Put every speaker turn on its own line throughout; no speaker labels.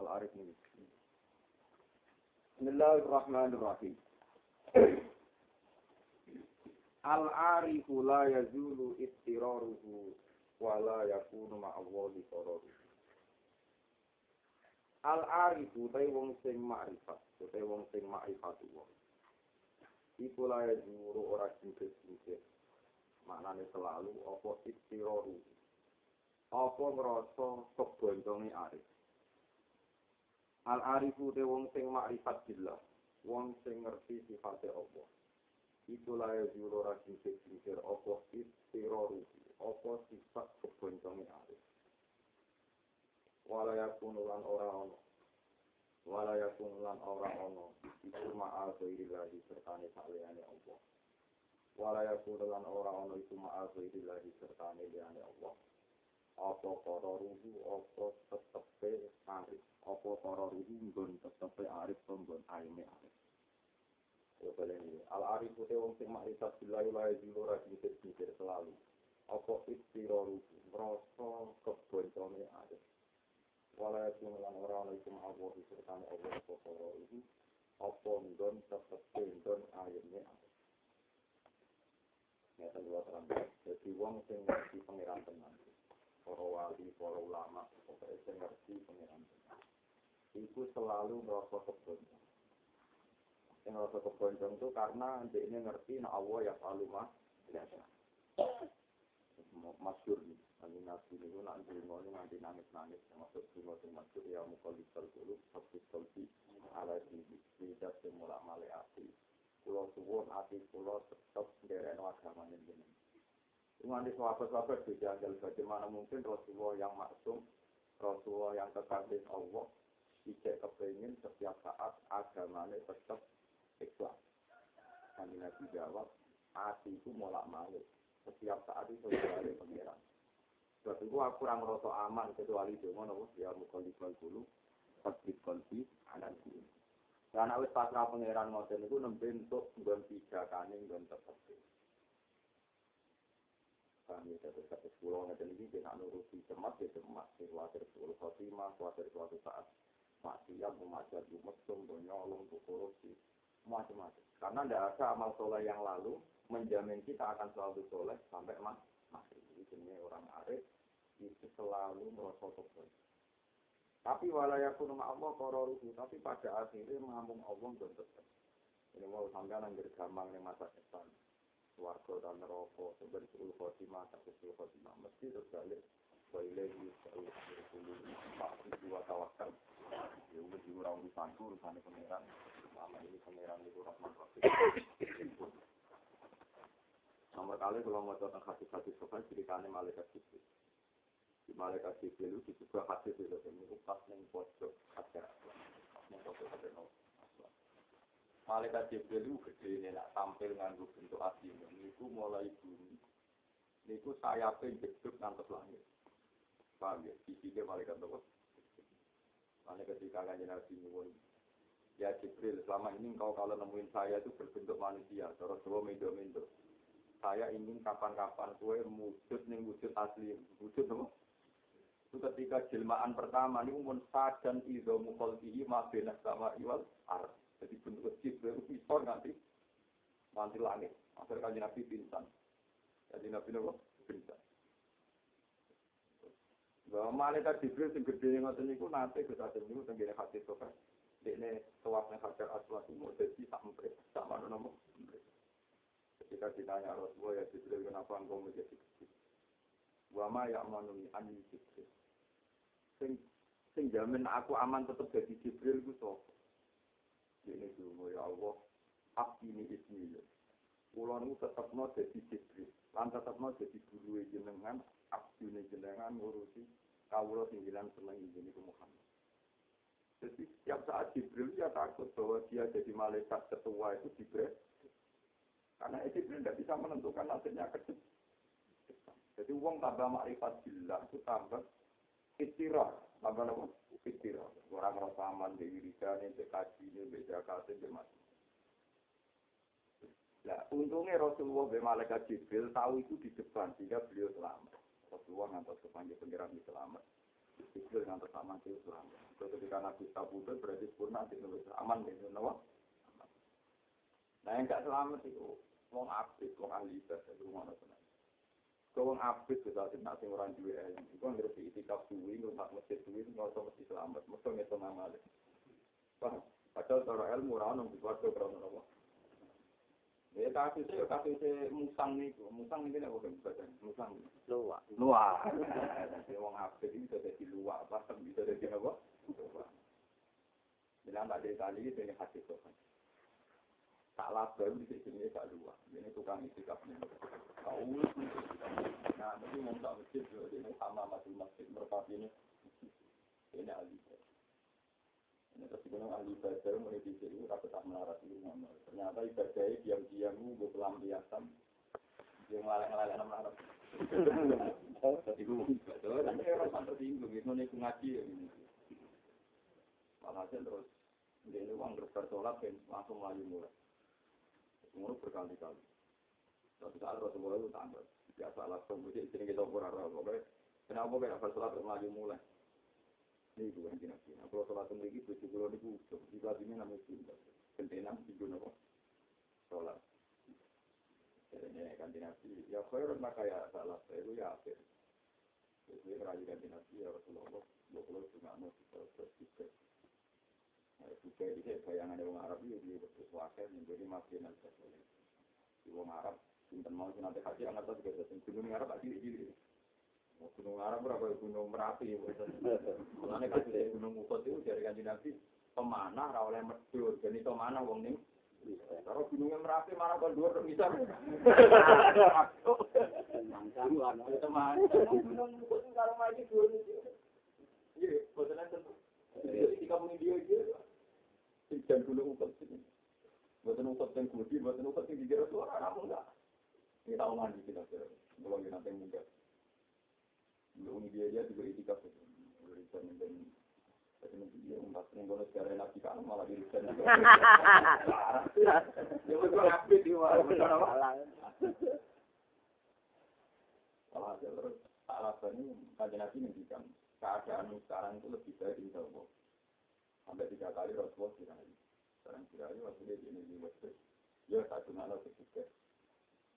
العارف بسم الله الرحمن الرحيم العارف لا يزول اضطراره la yakunu ma'allahi qararuhu. Al-arifu te wong sing ma'rifat, te wong sing ma'rifat wong. Iku la yazulu ora jingkir-jingkir. Maknane selalu apa istiraruhu. Apa ngrasa kebonconge arif. Al-arifu te wong sing ma'rifat billah, wong sing ngerti sifate Allah. Iku lae juro ora singkir apa istiraru, apa sifat kebonconge arif. Wala yakun lan ora ono. Wala yakun lan ora ono. Iku ma'al ghairillahi sertane saliyane Allah. Wala yakun lan ora ono iku ma'al ghairillahi sertane liyane Allah. Apa para ruhu, apa tetepe arif. Apa para ruhu nggon tetepe arif, nggon aime arif. Al arif itu wong sing makrifat billahi la yajilu ra mikir selalu. Apa istiraru rasa keboncone ada. Wala yakun lan ora ana iku Allah sertane Allah apa para itu apa nggon tetep nggon. Nyata dua terang. Jadi wong sing ngerti pangeran tenan. Para wali, para ulama, pokoknya sing ngerti pangeran tenan. Iku selalu merasa keboncone. yang rasa keboncong itu karena dia ini ngerti nah Allah ya selalu mah biasa masyur nih nanti nabi ini nak dulu ini nanti nangis nangis termasuk dulu yang masyur ya mukalikal dulu tapi selfie ala di tidak semula male hati pulau suwon hati pulau tetap deren agamanya ini Nanti sahabat-sahabat dijanggal bagaimana mungkin Rasulullah yang maksum, Rasulullah yang kekasih Allah, tidak kepingin setiap saat agamanya tetap ikhlas. Kami Nabi jawab, hati itu molak malik. Setiap saat itu dari pengiran. Sebab itu aku kurang rasa aman kecuali di mana ya mukalibal dulu, tasbih kolbi, anak ini. Karena wis pasrah pengiran ngoten itu nggon tiga kaning nggon tetep. Kami tetap satu pulau ngeten iki kita nuruti cemas ya cemas, khawatir khawatir suatu saat maksiat, korupsi, macam-macam. Karena tidak ada amal soleh yang lalu menjamin kita akan selalu soleh sampai mas mati. Jadi orang arif itu selalu merasa kebun. Tapi walaupun Allah kororuhu, tapi pada akhirnya mengamung Allah dan tetap. Ini mau sampai nanggir gampang nih masa depan. Warga dan neraka, sebenarnya sepuluh khotimah, satu sepuluh khotimah. Mesti terbalik. Wailehi sa'ul akhir dulu, pasti dua tawakal. Ya udah diurang urusanku, urusannya pengeran. Selama ini pengeran itu rahmat rahim. Nomor kali kalau mau tentang hadis-hadis sopan ceritanya malaikat jibril. Di malaikat jibril itu juga hadis itu ini pas neng pojok hajar neng pojok hajar Malaikat jibril itu gede ini nak tampil nganggu bentuk asli ini mulai bumi. Niku pun jeduk ngantos langit. Paham ya? Dia malaikat apa? Malaikat ketika kanjeng Nabi nyuwun Ya Jibril, selama ini engkau kalau nemuin saya itu berbentuk manusia, terus dua mendo-mendo. Saya ingin kapan-kapan kue wujud nih wujud asli, wujud apa? Itu ketika jelmaan pertama ini umum sadan izo mukolkihi mabenas sama iwal ar. Jadi bentuk Jibril itu bisa nanti nanti langit. Akhir kanjeng Nabi pingsan. Jadi Nabi Nabi pingsan. Bahwa malaikat Jibril sing gede ngoten niku nate Gus Adem niku tenggene hati sofa. Dekne tawaf nang Hajar Aswad itu dadi mempre, tak mana Ketika ditanya Rasulullah ya Jibril kenapa engkau menjadi kecil? Wa ma ya'manuni an Jibril. Sing sing jamin aku aman tetap jadi Jibril ku sapa? Ini dulu ya Allah, ini ismi ya. Kulo niku tetep mau jadi Jibril. Lan tetep mau jadi guru jenengan, abdune jenengan ngurusi kawula singgilan seneng ini ke Muhammad. Jadi setiap saat Jibril ya takut bahwa dia jadi malaikat ketua itu Jibril. Karena Jibril tidak bisa menentukan nasibnya ke Jadi uang tambah makrifat billah itu tambah istirahat. Apa nama? Fikir. Orang merasa aman di wiridan, di kaji, di zakat, di mati. Nah, untungnya Rasulullah bin Malaikat Jibril tahu itu di depan, sehingga beliau selamat. Rasulullah ngantos kepanggil pengiran di selamat. Jibril ngantos aman itu selamat. Terus ketika Nabi Sabudut berarti sempurna, di nulis aman, di nulis Nah, yang gak selamat itu, wong abid, wong ahli ibadah, itu mana tenang. Kau wong abid, kita sih nasi orang jual, itu kan ngerti itikaf suwi, ngurmat masjid suwi, usah mesti selamat, mesti ngitung amal. Paham? Padahal cara ilmu, orang nunggu suatu, kalau nopo. Ya kasusnya, kasusnya musang nih, musang ini apa kan baca? Musang.
Luwak.
Luar. Jadi wong ini bisa jadi luar, bahkan bisa jadi apa? Luar. Ada kali itu ini hati sopan. Tak laba di sini tak luar. Ini tukang. Kau urus Nah, nanti mau tak masjid, ini sama masih masjid merpati ini. Ini alih. Ini terus gunung ahli ibadah mulai di sini rasa tak melarat itu Ternyata ibadahnya diam-diam gue pelampiasan. Dia ngelalek-ngelalek nama melarat. Itu ibadah. Saya orang tersinggung. Itu nih ngaji ya. Walhasil terus dia ini uang terus bersolat dan langsung lagi mulai. Semua berkali-kali. Suatu saat Rasulullah itu tanggal. Biasa langsung. Jadi sini kita kurang Pokoknya kenapa kayak bersolat terus lagi mulai. Ini nabi. Nah, kalau sholat itu juga di kusum. Di ini namanya cinta. Kentenan di guna kok. Sholat. Jadi kan nabi. Ya maka ya salah itu ya akhir. Jadi rayu kan nabi ya Rasulullah. Dua puluh kita berpikir. Juga ini bayangan orang Arab itu dia bersuara menjadi makin nanti. Di orang Arab, sinten mau nanti haji anak tadi juga. Gunung Arab aja ini. Gunung Arab berapa gunung Merapi. Mulane kasih gunung Ukut itu dari kanji Nabi pemanah ra oleh medhur. Ben iso manah wong ning Kalau gunungnya Merapi mana kon dhuwur bisa.
Mangkaruan.
Teman, gunung Ukut karo maju dhuwur. Iya, boten enten. Di kampung India iki Ikan gunung Ukut sini. Ukut yang kudi, yang dikira suara namun enggak. Kita omong di kita kira. Belum nanti muda. Belum dia dia juga itikaf. Berikan dan tapi nanti dia empat minggu sekarang kan malah dirikan. Ya betul di betul terus alasannya kajian nabi ngendikan keadaan sekarang itu lebih baik insya Allah. Sampai tiga kali Rasulullah dirayu. Sekarang dirayu waktu dia ini di masjid. Ya satu malam sukses.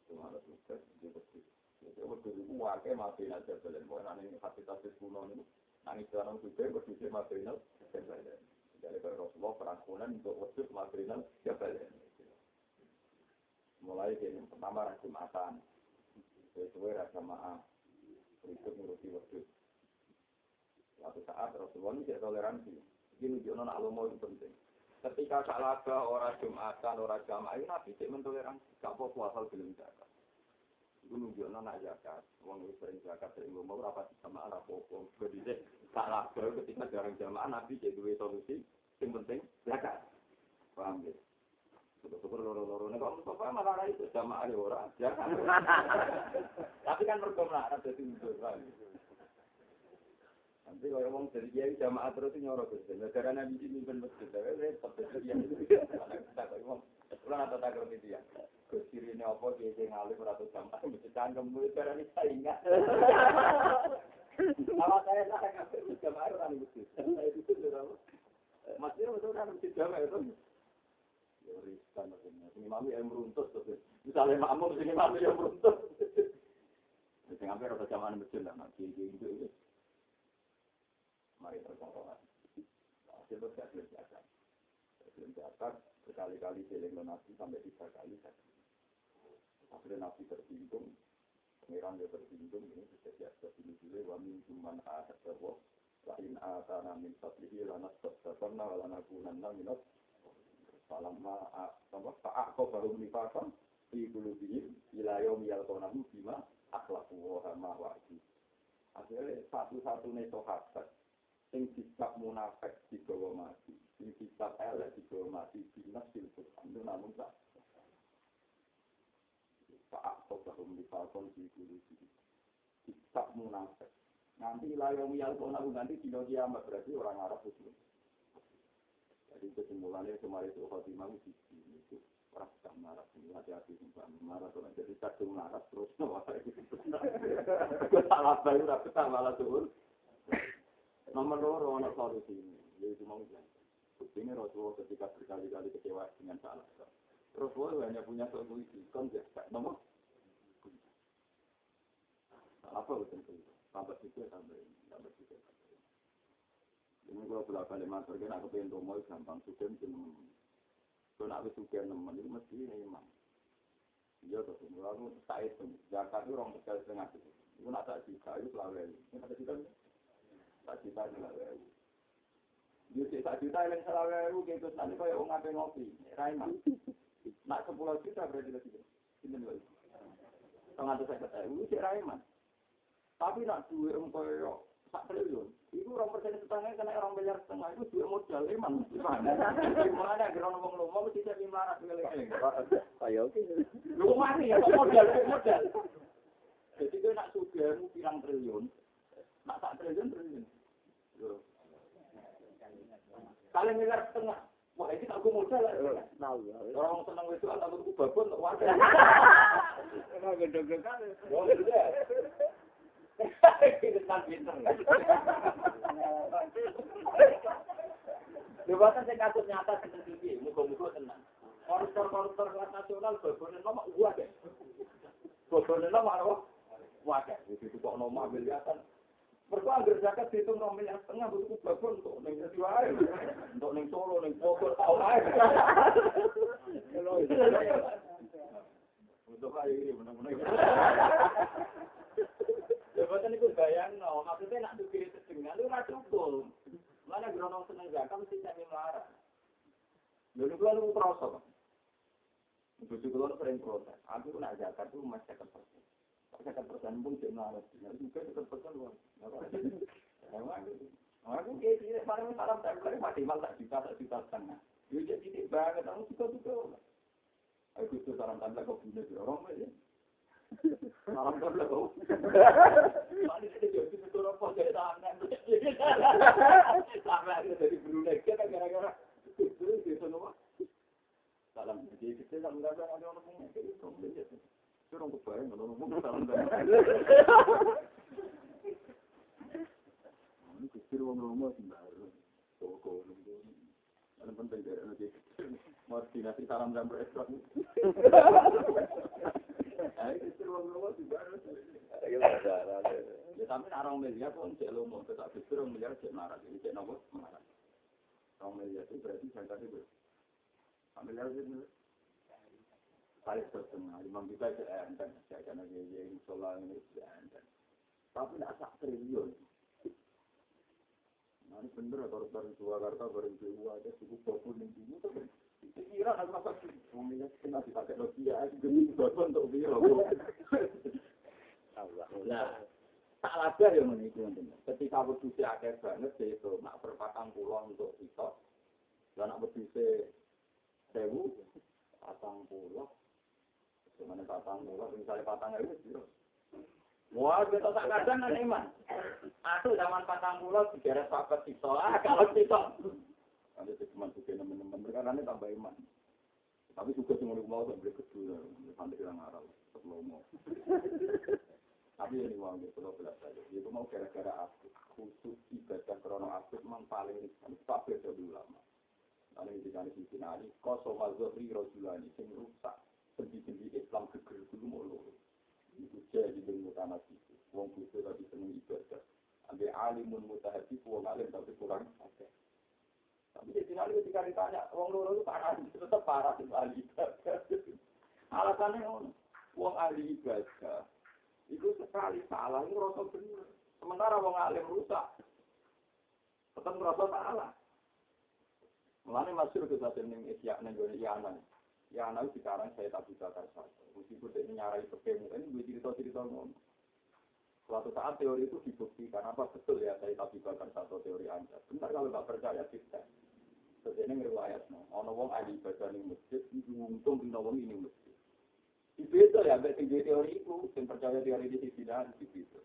Satu malam sukses dia bersih. Jadi waktu itu wakil mati aja belen. Bukan aneh kapitalis kuno ini. Nangis sekarang juga berdua material jabalen. Dari Rasulullah perangkulan untuk wujud material jabalen. Mulai dari pertama rasa makan. Sesuai rasa maaf. Berikut ngurusi wujud. Suatu saat Rasulullah ini tidak toleransi. Ini menunjukkan agama itu penting. Ketika salaga orang Jumatan, orang jamaah, itu Nabi tidak mentoleransi. Gak apa-apa asal belum zakat. Itu nunjukkan anak zakat. Uang itu sering zakat, sering ngomong, rapat sama anak pokok. Jadi, tak laga ketika jarang jamaah, Nabi jadi dua solusi. Yang penting, zakat. Paham ya? Syukur loro-loro. Nek kalau Mustafa malah itu jamaah ya orang. Zakat. Tapi kan mereka melarat jadi mundur. Nanti kalau ngomong dari kiai jamaah terus nyorok Gus. Negara Nabi ini ben masjid. Tapi repot dari yang itu. Tak kok ngomong. Kulo nata tak kok itu ya. Gus sirine apa kiai sing ngalih ora tuh jamaah mesti cangkem kuwi cara ini saingan. Kalau saya tak jamaah ora mesti. Saya itu. Masih betul kan mesti jamaah itu. Ya riskan maksudnya. Ini mami yang meruntus. Misalnya makmum sini mami yang meruntus. Sing hampir ora jamaah masjid lah. Kiai gitu. Mari terkontrolan. Hasil itu saya belum zakat. Belum zakat, berkali-kali seling nabi sampai tiga kali zakat. Akhirnya nabi tersinggung, pengiran dia tersinggung, ini sudah siap ini dulu, wa min cuman ahad bahwa lain atana min fadlihi lana sabdakarna wa lana kunanna minat falamma apa fa'akho baru nifakan fi qulubihim ila yaumi yalqawnahu bima akhlaqu wa ma wa'di. Akhirnya satu-satunya sahabat sing sikap munafik digawa mati, sing sikap elek digawa mati, dinas silput, itu namun tak. Pak Akto bahum di falkon di guru Sikap munafik, Nanti miyal pun aku nanti dino kiamat berarti orang Arab itu. Jadi kesimpulannya kemarin itu khotimah itu itu orang marah ini hati-hati sumpah marah jadi kadung marah terus salah bayu tapi tak malah turun. Nomor orang solusi ini yaitu mau bilang. Buktinya Rasulullah ketika berkali-kali kecewa dengan salah. Rasulullah hanya punya solusi, ya, nomor apa betul itu? Tambah itu tambah ini, tambah itu tambah ini. Ini kalau bolak balik matur, kan aku pengen rumah gampang suka mungkin nemen. Kalau nak suka nemen itu mesti ini imam. Iya tuh, aku tak itu, zakat itu orang sekali setengah itu. Itu nak tak juta itu selalu ini. Ini tak juta juta ini. Dia sih tak juta yang selalu itu gitu, nanti kau yang ngapain ngopi, Raiman. Nak sepuluh juta berarti lebih. Ini. Tengah tuh saya kata, si Raiman. Tapi nak duit engkau sak triliun, itu orang persen setengah kena orang bayar setengah itu duit modal emang gimana? Kira ngomong lu mau tidak lima ratus
Ayo oke.
Lu mati ya modal modal. Jadi gue nak pirang triliun, nak sak triliun triliun. Kalian miliar setengah. Wah, ini tak modal.
Tahu ya.
Orang seneng itu kan gue babon untuk warga.
Emang gede-gede kan.
Pinter. Jabatan saya kasus nyata di TV, muka-muka tenang. Koruptor-koruptor kelas nasional, babonnya nama uang deh. Babonnya nama apa? Wadah, itu kok nama miliaran. Mereka anggar zakat dihitung nomor miliar setengah, butuh babon untuk neng juara, untuk neng solo, neng pokok, tau aja. Untuk ayo ini benar-benar. Jabatan itu bayang, no. maksudnya nak dukiri sedengan, itu nggak cukup. Mana geronong seneng zakat mesti cari melarang. Dulu gua lu Pak. Bujuk gua sering protes. Aku nak zakat itu masih. Second persen pun cek. Ya juga second persen luar. Emang gitu. Aku kayak gini, paling salam tempel maksimal tak juta, tak juta setengah. Yo jadi ini banget, aku suka-suka. Aku itu salam tempel kok punya di orang aja. Salam tempel kok. Paling itu jadi betul apa jadi tangan. Aku dari Brunei, kita gara-gara itu itu semua. Salam jadi kita salam tempel ada orang komplit. Itu orang kebayang kalau ngomong. Ini kecil orang rumah sembarang. Toko nunggu. Yang penting dari nanti koordinasi salam dan berekspor. Ayo kecil orang rumah sembarang. Ya tapi orang miliar pun cek lo mau tetap kecil orang miliar cek marah. Jadi cek nomor marah. Orang miliar itu berarti jangka itu. Orang miliar itu Paling setengah, lima juta itu enten, saya kena gaya, solar ini enten. Tapi tidak sak triliun. Nah, ini bener kalau dari Surakarta bareng Jawa aja cukup babon yang dulu tuh. Pikiran aku sih? Ngomongnya kena dipakai Nokia gede babon untuk biro. Nah, tak lajar yang menipu Ketika berdua akeh banget itu nak berpatang pulau untuk itu. Dan nak berdua sewu patang pulau. Sebenarnya patang pulau, misalnya patang ewu, Wah, kita tak kadang kan iman. Aku zaman patang pulau digaret paket sito. Ah, kalau sito. Ada cuma suka teman-teman mereka ini tambah iman. Tapi suka cuma mau sampai kedua, sampai bilang arah, mau. Tapi ini uang itu kalau belas saja. Itu mau gara-gara aku khusus ibadah krono aku memang paling stabil dari ulama. Lalu di sini kosong mazhri rojulani sing rusak sendi-sendi Islam geger dulu mau itu jadi dengan tanah itu. Wong itu tapi seneng ibadah. Ambil alimun mutahati, wong alim tapi kurang. Tapi di sini ketika ditanya, wong loro itu parah, tetap parah itu ahli ibadah. Alasannya wong ahli ibadah itu sekali salah, itu rasa benar. Sementara wong alim rusak, tetap merasa salah. Mulanya masuk ke satu yang isyak nenggone yana. Yana itu sekarang saya tak bisa kasar. Meskipun ini nyarai pekemu, ini gue cerita-cerita ngomong. Suatu saat teori itu dibuktikan apa betul ya saya tak bisa satu teori anda. Benar kalau nggak percaya kita. Terus ini ngeriwayat, no. Ono wong ahli ibadah ning masjid, itu untung di wong ini masjid. Di beda ya, tinggi teori itu, yang percaya teori di sisi dan beda.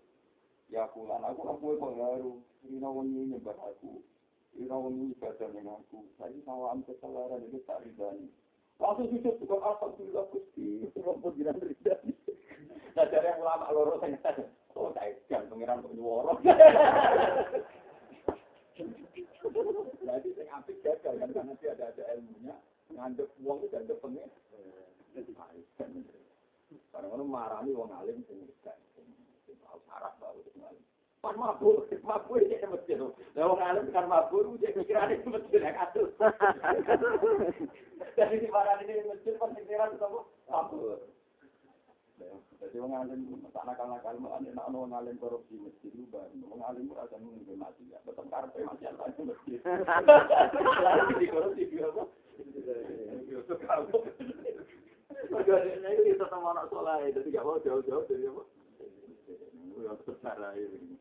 Ya pulang aku aku pengaruh. Rina wengi nyebar aku. Rina wengi ibadah dengan aku. Saya sawam kesalahan itu tak ridani. Langsung sujud bukan alhamdulillah gusti. Rabbul jinan ridani. Nah dari ulama loro saya oh saya jangan pengiran untuk nyuworo. Jadi saya apik gagal kan karena dia ada ada ilmunya. Nganggep uang itu nganggep pengen. Karena marani wong alim sing gak tahu syarat baru sing alim. Pas mabur, mabur dia masjid. Lah wong alim kan mabur dia pikirane masjid yang atus. Jadi di marani ini masjid pas pikiran sama mabur. Jadi wong alim tak nakal-nakal mau ana ana wong alim korupsi masjid lu bar. Wong alim ora akan mungkin mati ya. Tetap karepe mati Allah di masjid. Lalu di korupsi dia apa? Yusuf kamu. Magana itu kita sama anak soleh, jadi gak mau jauh-jauh dari apa? Yang secara ini.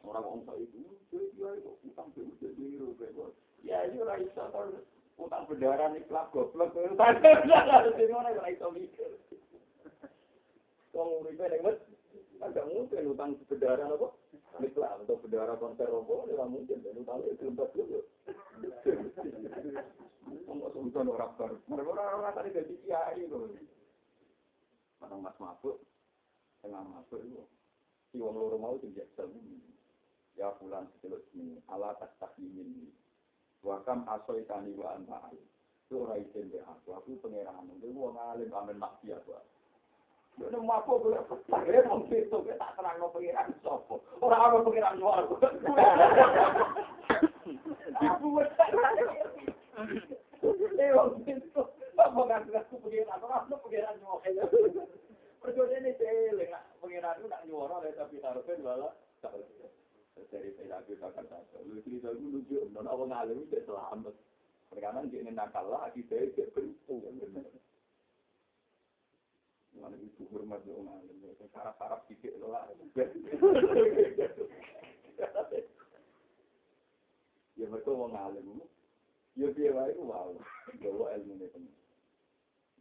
Orang orang tak itu, dia itu utang itu jadi rupiah. Ya itu lah bisa kan utang berdarah nih kelab goblok. Harus mana kalau itu mikir. Kalau rupiah yang agak mungkin utang berdarah apa? Niklah untuk berdarah konser rokok, tidak mungkin. Dan utang itu lembat dulu. Ngomong sultan orang baru. Orang-orang tadi jadi kiai. Orang mas mabuk, tengah mabuk itu. Si wong loro mau tidak semu. Ya bulan sekeluk ini, ala tak tak ini. Wakam asoi tani wa anta alim. Itu orang izin be aku, aku pengeran. Itu wong alim amin maksiat wa. Itu mabuk, gue tak wong itu, gue tak terang no pengeran sopo. Orang apa pengeran luar. Aku Eh, wong itu, apa kan aku pengeran, orang apa pengeran nyuwara. Perjuangan ini seling, pengiran itu nak nyuara, tapi taruhnya malah dari aku akan tahu. Lu cerita dulu lucu, non awal ngalim itu selamat. Perkanan dia ini nakal lah, kita itu beruntung. Mana itu hormat dong ngalim, sarap-sarap sedikit lah. Ya mereka mau ngalim, ya dia wae wow, bawa ilmu ini teman.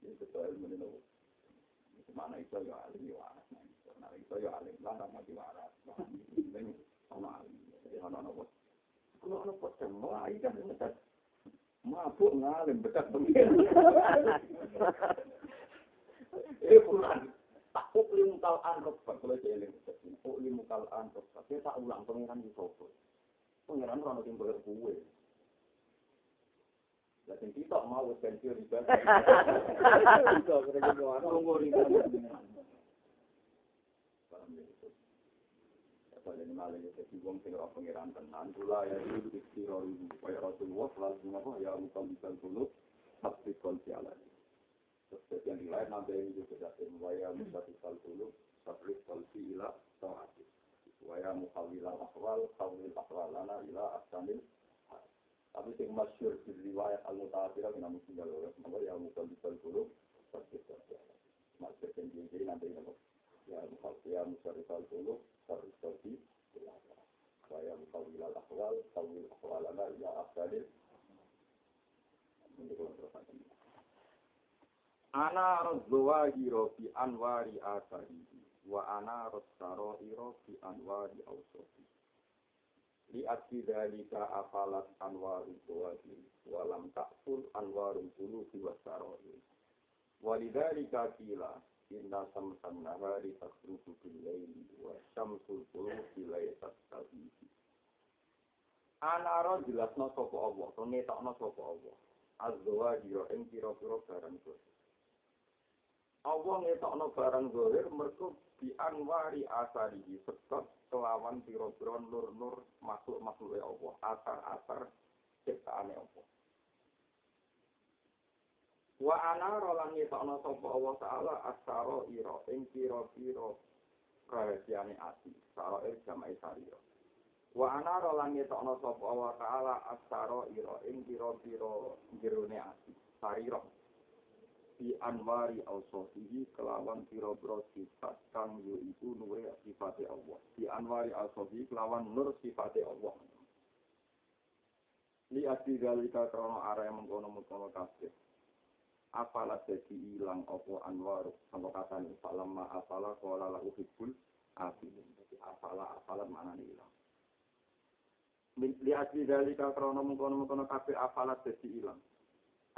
Ya betul ilmu ini mana itu ya alim ya itu ya alim lah sama di waras ini sama jadi bos. Kalau ono bos semua ini kan ngecat mabuk ngalim bekat pengen eh bulan tak uklim kal anrok kalau saya eling uklim kal anrok saya tak ulang pengiran di sopo pengiran orang yang boleh kue. Lakin kita mau pensiun Tunggu ibadah. Ini malah ya, jadi wong sing ora pengiran tenan, kula ya itu istiro ibu, kaya Rasulullah selalu apa ya mukal bisa dulu, tapi konsi ala. Yang dilain nanti ini juga jadi waya musa bisa dulu, tapi konsi ila tawati. Waya mukawila akwal, kawil akwalana ila asanil tapi yang masyur di riwayat al-mutawatirah yang namun tinggal oleh semua ya bisa dulu pasti terjadi masyur yang jadi nanti nama ya muka ya bisa terjadi saya muka wilal akwal kawil akwalana ya afdalil Ana rozwa hiro fi anwari asari. Wa ana rozkaro hiro fi anwari ausofi li ati dalika afalat anwarul tuwadi walam takfur anwarul qulubi wasaroi walidhalika kila inna samsan nahari tasrufu bil laili wa syamsul qulubi laysat tabihi anara jelasno sapa Allah? To ngetokno sapa Allah? Azwa dira ing kira-kira barang dosa Allah ngetokno barang zahir mergo di anwari asarihi sebab kelawan piro-piro nur-nur makhluk-makhluk Allah, asar-asar ciptaane Allah. Wa ana rolan ngetokno sapa Allah taala asaro ira ing pira-pira rahasiane ati, sarair jamae sarira. Wa ana rolan ngetokno sapa Allah taala asaro ira ing pira-pira jerone ati, sarira. di anwari al-sofihi kelawan piro-piro sifat kang iku nure sifate Allah. Di anwari al-sofihi kelawan nur sifate Allah. Li adi galika krono area mengkono-mengkono kasih. Apalah jadi ilang opo anwar sama katanya falamma apalah kola lahu hibbul ati. Jadi afala afalan mana ilang. Li asli dari krono mengkono mengkono kafe afalat jadi ilang.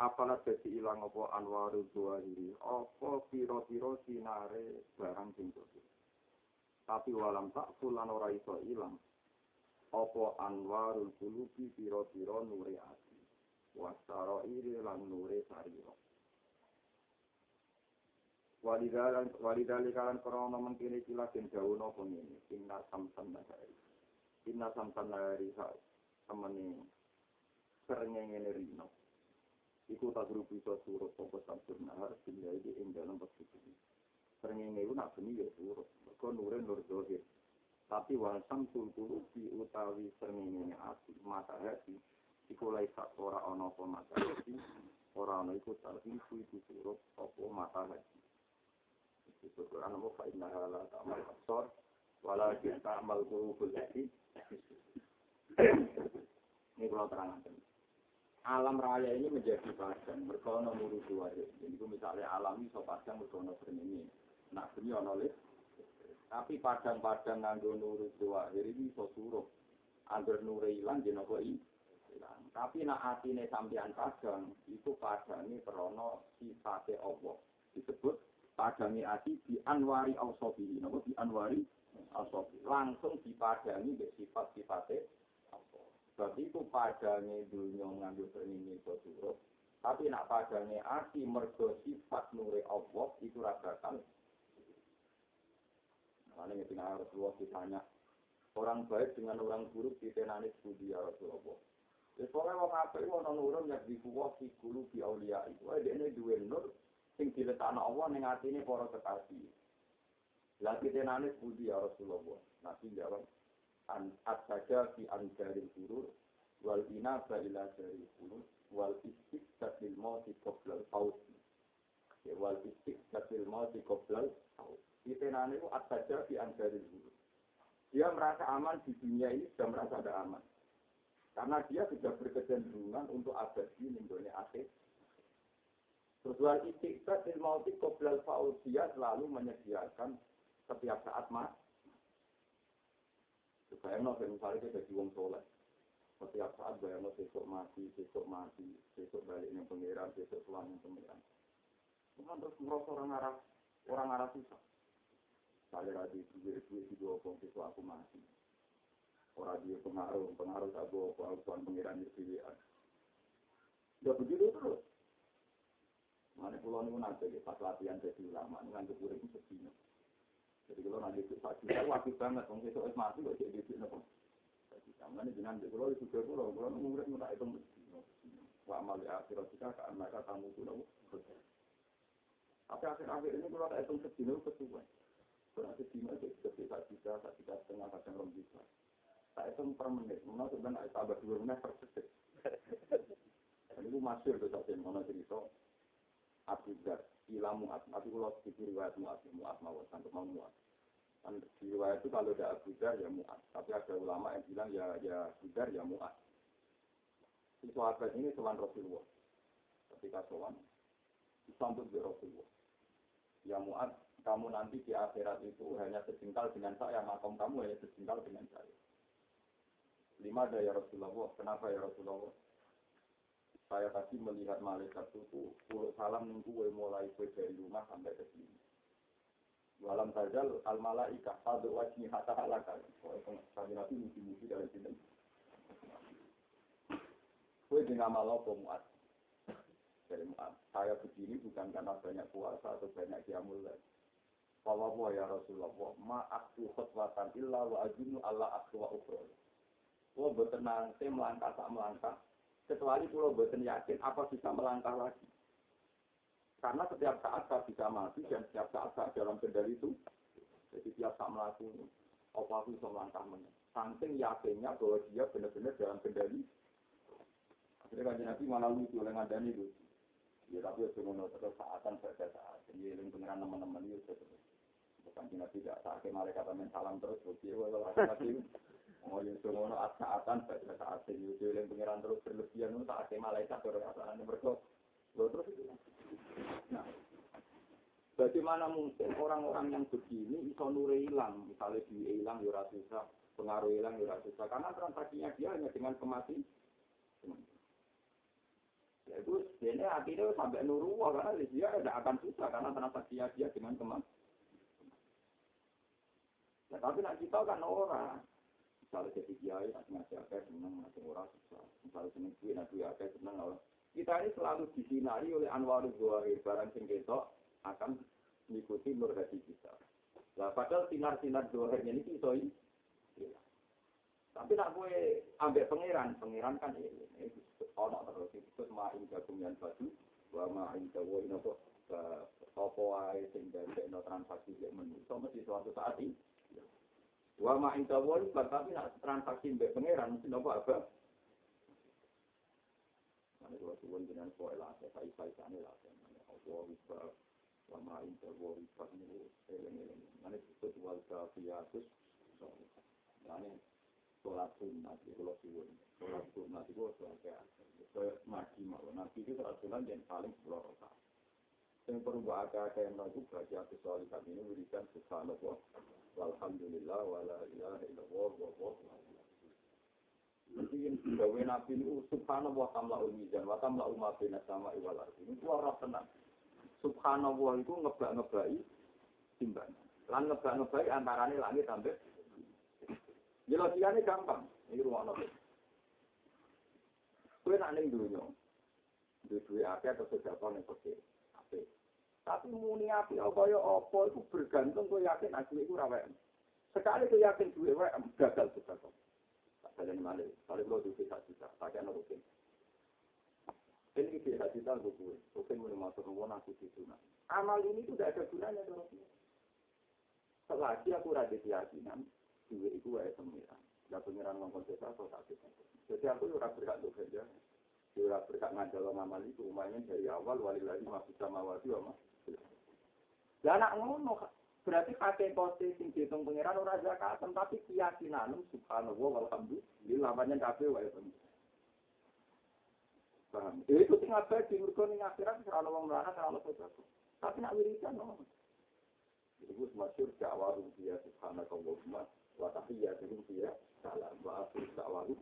Apalat dadi ilang apa anwarul zuwahiri, apa piro-piro sinare barang sing Tapi walam tak fulan ora iso ilang. Apa anwarul kulubi piro-piro nure ati. Wasaro iri lan nure sariro. Walidali kalan korona mengkini kila den jauh nopo ini. Inna samsan nahari. Inna samsan nahari semeni serengenge rino. Iku tak guru bisa suruh fokus samsur nahar sehingga ini ing dalam posisi. Serengenge itu nak beni ya suruh. Mereka nure nur dohir. Tapi wal samsul kulubi utawi serengenge ati mata hati. Iku lai sak ora ono apa mata hati. Ora ono iku tarhifu itu suruh apa mata Itu Quran mau fa inna la ta'mal absar walakin ta'mal qulubul lati Ini kalau terangkan. Alam raya ini menjadi padang, merkono nuru dua Jadi misalnya alam ini so padang merkono ini. Nak ini ono Tapi padang-padang nganggo nuru dua ini so suruh. Hilang jadi nopo hilang. Tapi nak atine sampean padang, itu padang ini krono sifatnya Allah. Disebut padangi ati di anwari ausofi nopo di anwari ausofi langsung dipadangi dengan sifat sifatnya sebab itu padangi dunia ngambil berini itu tapi nak padangi ati mergo sifat nuri Allah itu rasakan Karena tinggal Rasulullah ditanya orang baik dengan orang buruk ditenani budi ya Rasulullah. Pokoknya orang apa itu orang nurun yang dibuat di kulu aulia itu. Dia ini dua nur sing diletakno Allah ning atine para kekasih. Lah kitenane budi ya Rasulullah. Nabi jawab an saja fi anjaril hurur wal ina ila dari hurur wal istiqsat lil mauti qabla al maut. Ya wal istiqsat lil mauti qabla al maut. Kitenane itu saja fi anjaril hurur. Dia merasa aman di dunia ini sudah merasa ada aman. Karena dia sudah berkecenderungan untuk abadi mendolnya akhir Terus wal istiqsad il mauti qoblal faul dia selalu menyediakan setiap saat mas. Bayangno misalnya kita jadi wong soleh. Setiap saat bayangno besok mati, besok mati, besok balik yang pengiran, besok pulang yang pengiran. Bukan terus merasa orang arah, orang arah susah. Saya lagi duit duit di dua besok aku mati. Orang dia pengaruh, pengaruh tak bawa, aku pengiran di sini. Ya begitu terus. Mana pulau ini nanti pas latihan jadi ulama, ngantuk urip sedino. Jadi kalau nanti itu pagi, saya wajib banget, kalau besok es mati kok jadi itu nopo. Jadi jangan ini jangan kalau itu juga pulau, kalau ngurip nggak itu sedino. Wa amal ya akhirat kita ke anak tamu nopo. Tapi akhir-akhir ini kalau itu sedino kesuwen. Kalau sedino itu sudah bisa bisa, bisa setengah kadang rom bisa. Tak itu per menit, mana sebenarnya tambah dua menit per detik. Itu masih itu saja, mana cerita. Abu Dar, ila Mu'ad. Tapi kalau di riwayat Mu'ad, ya Mu'ad mawar, sampai mau Mu'ad. Kan riwayat itu kalau ada Abu ya Mu'ad. Tapi ada ulama yang bilang, ya ya Abu Dar, ya Mu'ad. Si sahabat ini sowan Rasulullah. Ketika sowan, disambut di Rasulullah. Ya Mu'ad, kamu nanti di akhirat itu hanya sejengkal dengan saya, makam kamu hanya sejengkal dengan saya. Lima ada ya Rasulullah, kenapa ya Rasulullah? Saya tadi melihat malaikat itu pulau salam nunggu mulai dari rumah sampai ke sini. Walam tajal al malaikah pada wajib hatta halakal. Kami nabi musi-musi dari sini. Kue dengan malah pemuat. Dari muat. Saya begini bukan karena banyak puasa atau banyak kiamul lagi. Bahwa ya Rasulullah, ma aku khutbatan illa wa Allah aku wa ukhra. Wah bertenang, saya melangkah tak melangkah, kecuali kalau buatan yakin apa bisa melangkah lagi. Karena setiap saat saya bisa mati dan setiap saat saya dalam kendali itu, jadi tiap saat melakukan apa aku bisa melangkah mana. Saking yakinnya bahwa dia benar-benar dalam kendali. Akhirnya kan Nabi malah lucu oleh ngadani itu. Ya tapi itu menurut terus saatan pada saat. Jadi yang pengiran teman-teman itu terus. Bukan tidak sakit malaikat salam terus. Jadi kalau Nabi Oh yang semono saatan pada saat ini itu yang pengiran terus berlebihan itu saat malaikat berkasaan berkok. Lo terus itu. Nah, bagaimana mungkin orang-orang yang begini iso nure hilang, misalnya duit hilang ya susah, pengaruh hilang ya susah, karena transaksinya dia hanya dengan kemati. Ya itu dia akhirnya sampai nuruwa karena dia tidak akan susah karena transaksinya dia dengan kemati. Ya, tapi nak kita kan orang. Misalnya jadi kiai, nanti ngasih apa, senang, nanti orang susah. Misalnya senang duit, nanti apa, senang. Kita ini selalu disinari oleh Anwarul Zuhari, barang sing akan mengikuti nur hati kita. Nah, padahal sinar-sinar Zuhari ini kita ini. Tapi nak gue ambil pangeran, pangeran kan ini. Ini ono terus itu ma'in jagungan batu, wa ma'in ini apa, apa sing dari transaksi yang menurut, mesti suatu saat ini. Wa ma inta wali tapi transaksi mbek pangeran mesti nopo apa? Mane kula suwun jenengan koe lah saya sai sane lah. Allah bisa wa ma inta wali niku eleng-eleng. Mane disebut wal kafiyatus. Mane sholat sunat itu. Sholat sunat itu mati mau. Nabi itu sholat sunat yang paling sepuluh. Yang perlu agak-agak yang lagu baca kecuali kami ini berikan subhanallah Alhamdulillah wala ilaha illallah wa gawe nabi ini subhanallah tamla'ul mizan wa tamla'ul ma bina sama iwal ardi. Ini. Subhanallah itu ngebak-ngebai timbangan. Lan ngebak-ngebai antarane langit sampai Jelasiannya gampang. Ini rumah nabi. Kue nak ning dunia. Duit-duit akeh atau ning fakir. Apik. Tapi muni api apa ya apa itu bergantung kau yakin aku itu rawe. Sekali kau yakin duwe wae gagal juga kok. Tak yang mana. Kalau kau duwe tak juta, tak ada rukin. Ini kita juta gue gue. Rukin mulai masuk rumah aku situ. Amal ini tuh tidak ada gunanya dorong. Selagi aku rada keyakinan, duwe itu wae pengiran. Ya pengiran ngomong desa atau tak Jadi aku ora berhak untuk Ora berhak ngandel ngamal itu. Umpamanya dari awal walillahi ma bisa mawati wa ma lah anak ngono berarti kakek poste sing dihitung pangeran ora zakatan tapi keyakinan subhanallah walhamdulillah banyak kabeh wae Paham? Ya itu sing abadi mergo ning akhirat ora ono wong mlarat ora ono sesuatu. Tapi nak wiridan no. Itu masyhur dakwaru dia subhanakallahumma wa tahiyyatuhum fiya salam wa akhir dakwaru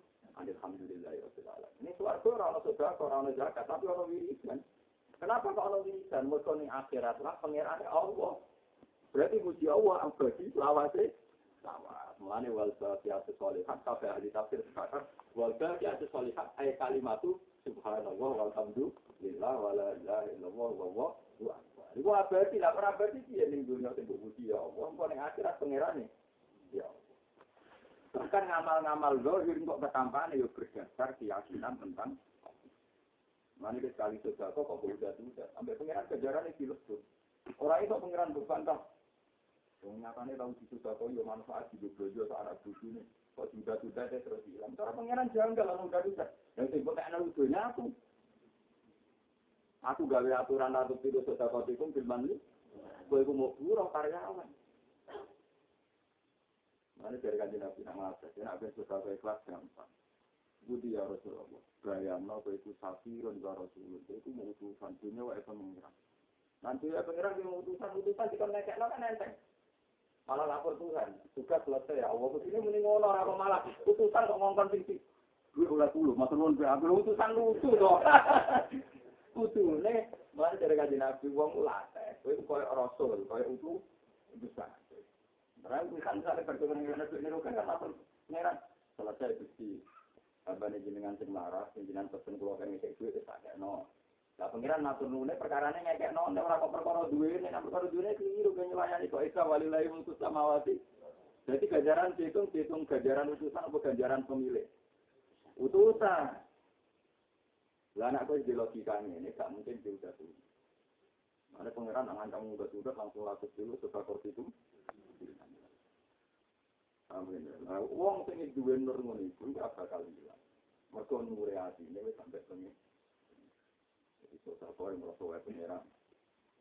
alhamdulillahi rabbil alamin. Ini suarga ora ono sedekah ora ono zakat tapi ono wiridan. Kenapa kok ono wiridan? Mergo ning akhirat lah pangerane Allah. Berarti puji Allah abadi lawase lawas. Mulane wal baqiyatu sholihat kabeh ahli tafsir sepakat wal baqiyatu sholihat ay kalimatu subhanallah walhamdulillah wala ilaha illallah wallahu akbar. Iku abadi lah ora abadi piye ning dunya sing puji ya Allah. Engko ning akhirat pangerane ya Bahkan ngamal-ngamal zahir kok ketampane yo berdasar keyakinan tentang Mana sekali sudah kok kok udah sudah. Sampai pengiran kejaran itu tuh. Orang itu pengiran. Yang nyatanya tahu di sudah kok ya manfaat di beberapa saat anak buku ini. Kok sudah sudah saya terus hilang. Cara pengiran janggal lalu udah sudah. Yang sibuk kayak anak lucunya aku. Aku gawe aturan atau tidak sudah kau tikung filman ini. Gue mau buruh karyawan. Mana dari kanjeng Nabi nak ngajar, ya nak sudah ikhlas gampang. Budi ya Rasulullah. Bayangno kowe iku safirun ya Rasulullah. Iku mau utusan dunia wae pengiran. Nanti ya pengiran yang utusan utusan dikon ngekekno kan enteng. Malah lapor Tuhan, juga selesai ya Allah. Ke sini mending ngono apa malah utusan kok ngongkon sing Gue ulah dulu, matur nuwun aku utusan lucu to. Kudune malah dari kaji Nabi wong ulate. Kowe koyo rasul, utu utusan. Terus kan sampai perjuangan dengan Nabi ini kan lapor pengiran selesai bukti Abane jenengan sing marah, jenengan pesen kula kan ngekek duit wis tak kekno. Lah pengiran natur nune perkarane ngekekno nek ora kok perkara duwe nek perkara duwe keliru kan nylayani kok isa walillahi mulku samawati. Jadi ganjaran dihitung dihitung ganjaran utusan apa ganjaran pemilik. Utusan. Lah anak kok di logikanya ini gak mungkin diudah dulu. Mana pengiran kamu udah sudah langsung lakukan dulu korban itu. Amin. Nah, uang sing duwe nur ngono iku gak bakal hilang. Mergo nure atine wis sampai pengen. Jadi sosok kok yang merasa wae pengira.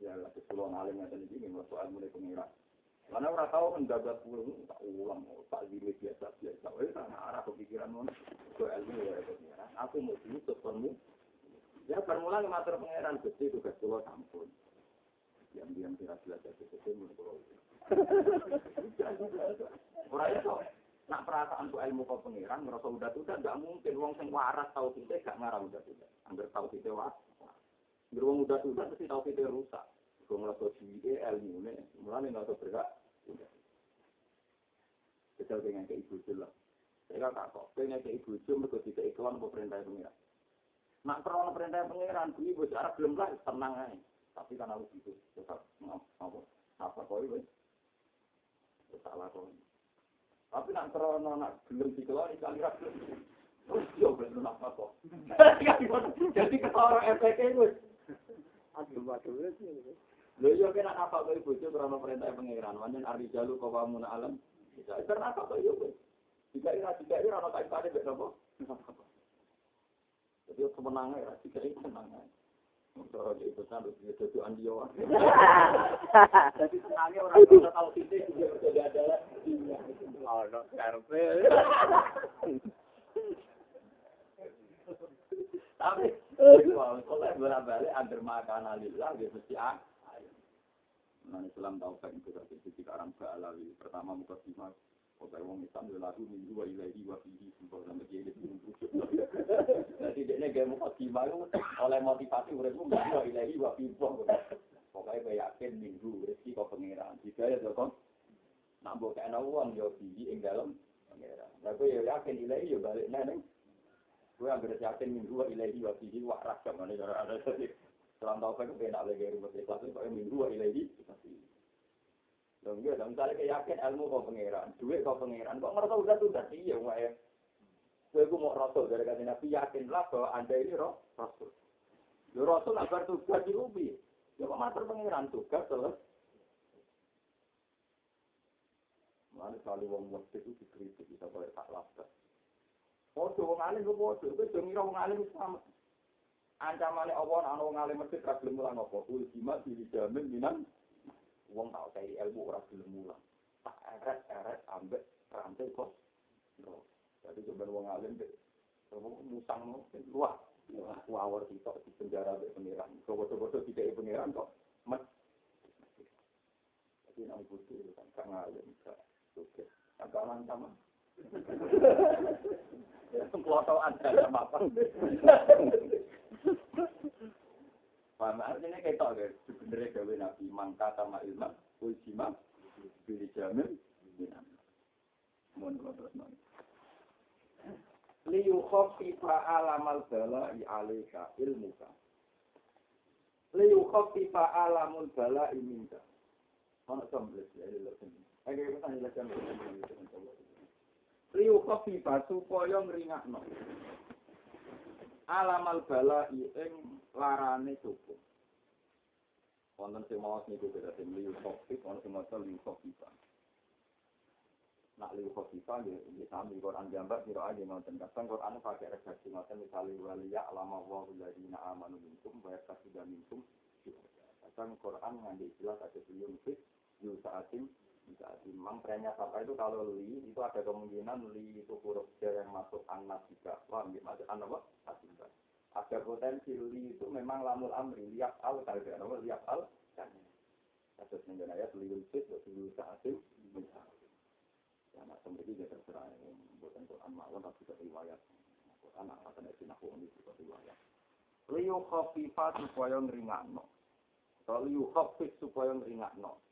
Ya lagi pulau ngalim ngaten iki merasa ilmu pengira. Karena ora tau mendapat pulau tak ulang, tak diri biasa biasa. Wes ana arah kepikiran ngono. Kok ilmu wae pengira. Aku mau dulu ketemu. Ya permulaan matur pangeran Gusti tugas kula sampun. Yang dia tidak jelas jadi itu menurut itu nak perasaan tuh ilmu kau pengiran merasa udah udah nggak mungkin wong sing waras tahu kita gak ngarang udah udah hampir tahu kita waras hampir wong udah udah pasti tahu kita rusak gue ngerasa dia ilmu nih mulai nggak tahu bergerak Kecil dengan ke ibu jelas. Saya kata kok, pengen ke ibu jelas mereka tidak iklan perintah pengiran. Nak perlu perintah pengiran, ibu cara belum lah tenang aja. Tapi kan harus itu tetap apa apa kau itu salah kau. Tapi nak terus nak belum dikeluar kali belum. Terus yo belum apa kok. Jadi ketara efek itu.
Aduh, aduh,
Lho yo kena apa kok ibu itu karena perintah pengiran. Wanen ari jalu kau bangun alam. Karena apa kok yo Jika ini jika ini orang kait kait beda apa? Jadi kemenangan ya, jika ini kemenangan. Cara itu kan. Jadi senangnya orang orang tahu kita juga sudah ada
Oh, no, karpe.
Tapi kalau bolak balik makan alillah dia mesti ah. Nah Islam tahu kan itu dari sisi orang balawi pertama muka simak Oke, wong Islam lagu minggu wa ilahi wa fihi simpel sampai dia itu minggu. Jadi dia gak mau oleh motivasi uripmu minggu wa ilahi wa fihi. Pokoknya gue yakin minggu rezeki kau pangeran. Jika ya nak mbok kena uang yo fihi dalam pangeran. Lah gue yakin ilahi yo balik neng. Gue ambil yakin minggu wa ilahi wa fihi wa rakam mana ada tadi. Selang kan gue lagi rumah ikhlas itu minggu wa ilahi wa fihi. Dong ya, misalnya yakin ilmu kau pangeran, duit kau pangeran, kok ngerasa udah tuh tadi ya, wah ya. Gue mau rasul dari kata nabi yakinlah bahwa anda ini roh rasul. Lo rasul agar tugas di ubi, ya kok mater pangeran tugas terus. Mana kali wong waktu itu dikritik bisa boleh tak lapar. Oh, wong alim gue bodoh, gue dengar wong alim sama. Ancamannya Allah, anak wong alim mesti teragilum mulang apa? Ultima dijamin minang wong tau cari ilmu ora gelem mulang. Tak eret-eret ambek rantai kos. No. Jadi coba wong alim deh. Coba musang no, luah. Wawar sitok di penjara be pengiran. Coba-coba tidak pengiran kok. Met. Jadi nang butuh kan kang alim. Oke. Agak lancam. Semploto ada apa? Paham artinya tau deh, sebenarnya gawe nabi mangka sama ilmu, ujima, pilih jamin, mohon terus nol. Liu khofifa alamal bala i alika ilmuka. Liu khofifa alamul bala i minka. Mana sambil ya, ini lepas ini. Kita tanya lepas Liu khofifa supaya ngringakno. Alamal bala ing larane cukup. Wonten sing maos niku beda sing liyu khofif, wonten sing maca liyu khofifa. Nak liyu khofifa ya ini sami Quran gambar sira aja nonton kadang Quran pakai redaksi ngoten misale waliya alama wa alladziina amanu minkum wa yakasuda minkum. Kadang Quran ngandi istilah kata liyu fit yu saatin saat imam trennya sampai itu kalau li itu ada kemungkinan li itu huruf jar yang masuk anak juga. Paham ya masuk anak apa? Asingkan ada potensi li itu memang lamul amri liap al kalau apa liap al. Kan kasus dengan ayat li ulfit waktu li saatin ya nak sendiri dia terserah bukan Quran malam tapi juga riwayat. Quran akan ada sinaku ini juga riwayat. Liu khafifat ngringakno atau liu khafif supaya ngringakno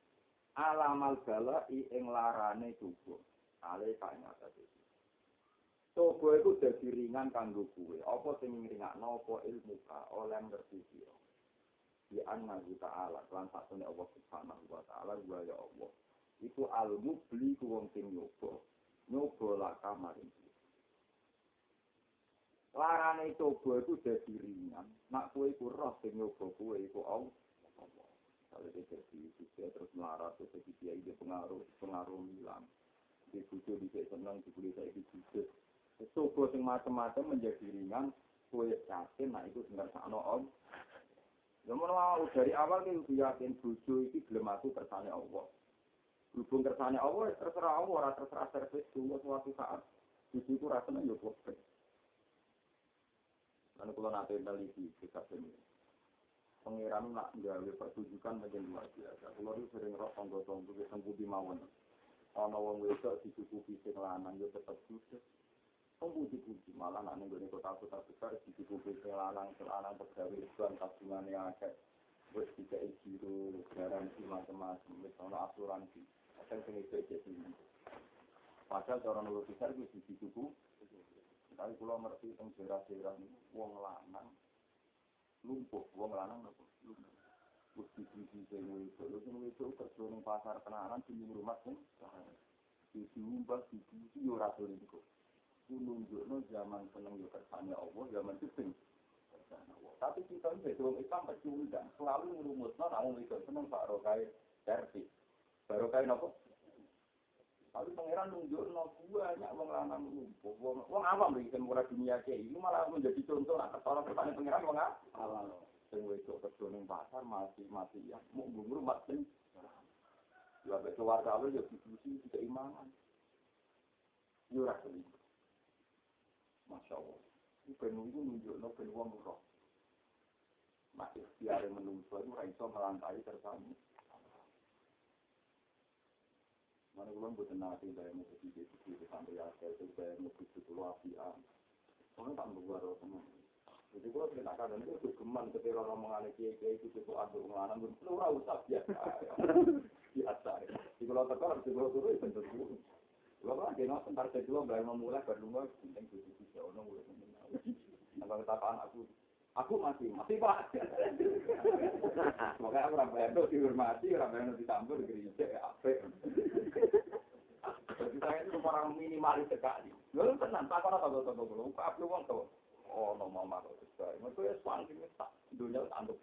alamal bala ing larane tubuh. Ale kae ngatas iki. Tubuh iku dadi ringan kanggo kuwe. Apa sing ngringakno apa ilmu ka oleh ngerti sira. Di anna ta'ala lan satune Allah Subhanahu wa taala wa ya Allah. Iku almu beli ku wong sing nyoba. Nyoba lak kamar. Larane tubuh iku dadi ringan. Nak kuwe iku roh sing nyoba kuwe iku Allah. Kalau dia jadi juga terus melarat terus jadi dia ide pengaruh pengaruh hilang. Di bucu bisa senang di kulit saya itu bos yang macam-macam menjadi ringan kue yakin nah itu sebenarnya sana om. Ya mau dari awal kan udah yakin bucu itu belum aku kersane Allah. Hubung kersane Allah terserah Allah terserah servis dulu suatu saat. Bucu itu rasanya ya bobrek Lalu kalau nanti neliti kita sendiri Pangeran nak gawe pertunjukan menjadi luar biasa. Kulo itu sering roh tonggo-tonggo wis sembudi mawon. Ana wong wedok dicukupi sing lanang yo tetep sukses. Pembuji-puji malah nak ning gone kota-kota besar dicukupi sing lanang, sing lanang pegawai iklan tabungane akeh. Wis dikei giro, garansi macam-macam, wis ana asuransi. Kadang sing itu jadi Padahal cara nurut besar itu dicukupi. Tapi kalau ngerti tentang daerah-daerah wong lanang lumpuh wong lanang nopo wis dibiji sing itu lho sing itu kerja ning pasar kenalan di rumah sing di diumbah dibiji ora zaman seneng yo kersane Allah zaman sing tapi kita ini beda wong Islam pecundang selalu nek wong itu seneng Pak Rokai servis Barokai nopo Tapi pangeran nunjuk no banyak wong lanang lumpuh, wong wong awam lagi kan murah dunia kayak ini malah menjadi contoh nak ketolong kepada pangeran wong awam. Sing wedok kerja ning pasar masih mati ya, mau bumbu mati. Ya betul warga awal ya diskusi tidak imangan. Yo ora selingkuh. Masya Allah. Ini penuh itu nunjuk no penuh wong roh. Mak ikhtiar menungso itu raiso melantai tersami. Mana belum buat nanti saya mau pergi di situ sampai akhir itu saya mau pergi ke luar apian. Soalnya tak mau buat teman. Jadi kalau kita kadang itu geman ketika orang mengalami kiai kiai itu itu ada mengalami belum ora usah biasa. Biasa. Di kalau tekor di kalau turun itu tentu. Kalau kan partai dua bayar memulai berdua penting itu bisa orang mulai. Nah ketapaan aku Aku masih, masih pak. Makanya aku ramai itu dihormati, ramai itu ditambah di gereja, apik. Jadi saya itu orang minimalis sekali. Lalu tenang, tak kena tahu-tahu dulu. Aku uang tahu. Oh, no mama kok sesuai. Mereka ya suang sih, tak dunia tanduk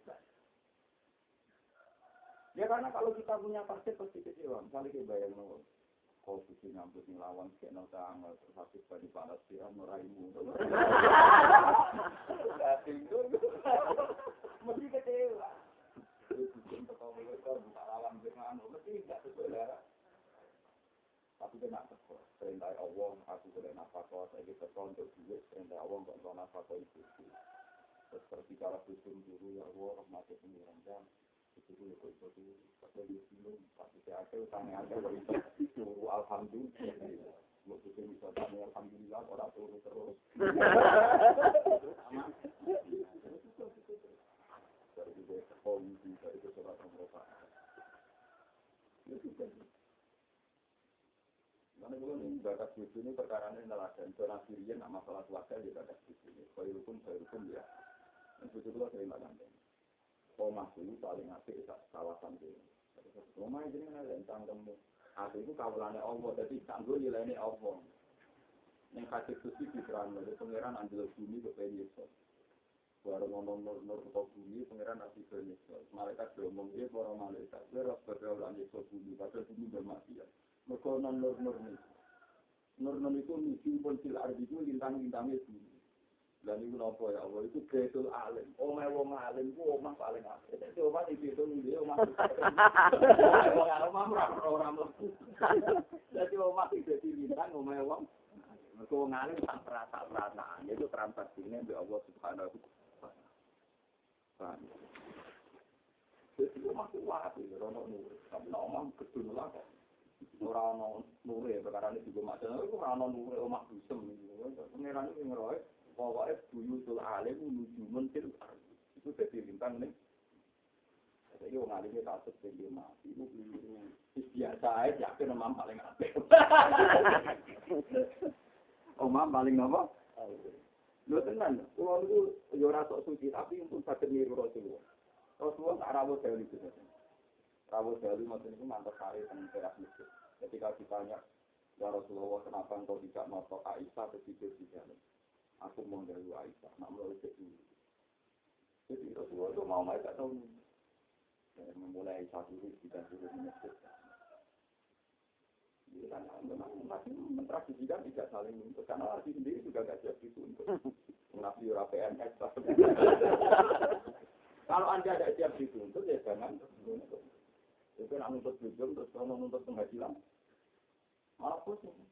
Ya karena kalau kita punya partai pasti kecewa. Misalnya kita bayang no, kau suci nyambut ngelawan kayak no tanggal terus habis bani panas dia meraimu. Mesti kecewa. Lawan dengan mesti sesuai darah. Tapi dia nak tekor. Perintah Allah, aku boleh nafkah, saya kita untuk duit. Perintah Allah, boleh nafkah itu. Terus berbicara dulu, ya Allah, rahmatnya pengiran Alhamdulillah. Orang turun itu, polisi, dari itu, surat sudah. Karena kalau bakat ini perkara ini nelayan. Masalah keluarga di bakat ini. Hukum ya. Dan itu saya. Omah itu paling asik di kawasan ini. Omah kan ada tentang temu. Aku itu kawalannya Allah, jadi tangguh nilainya Allah. Yang kasih suci di kerana, itu pengiran ambil bumi ke Yesus. Baru ngomong nur-nur ke bumi, pengiran nasi ke Yesus. Malaikat diomong, dia para malaikat. Dia harus berkaulan Yesus bumi, padahal bumi bermaksiat. Mereka non nur nur. Nur nur itu misi pun sil ardi itu lintang lintangnya bumi. Dan itu nopo ya Allah itu betul alim. Omah wong alim ku omah paling alim. Jadi omah dia omah. Wong omah ora ora mlebu. Jadi omah omah wong. Wong alim tak perasa perasaan itu transaksinya Allah Subhanahu wa taala. Jadi omah itu wae ora nur. Tapi omah lah kok. ora ana nure perkara juga macam ora nure omah pokoknya buyutul alim menuju mentil itu jadi bintang nih jadi orang alimnya takut tinggi mati itu biasa aja yakin omah paling apik omah paling apa Lho tenan, kulo niku ya ora sok suci tapi untuk saged niru Rasulullah. Rasulullah tak dewe iki. Rawuh dewe maksudnya itu mantap kali teng teras masjid. Ketika ditanya, Ya Rasulullah, kenapa engkau tidak masuk Aisyah berpikir di dalam? Aku mau dari Aisyah, nak mulai dulu. Jadi Rasulullah mau mereka tahu. Memulai Aisyah dulu, tidak dulu di masjid. Masih mentradisikan tidak saling menuntut. Karena sendiri juga gak siap dituntut. Ora PNS. Kalau Anda tidak siap dituntut, ya jangan menuntut. Itu nak nuntut jujur, terus kalau nuntut penghasilan. Malah pusing. Itu.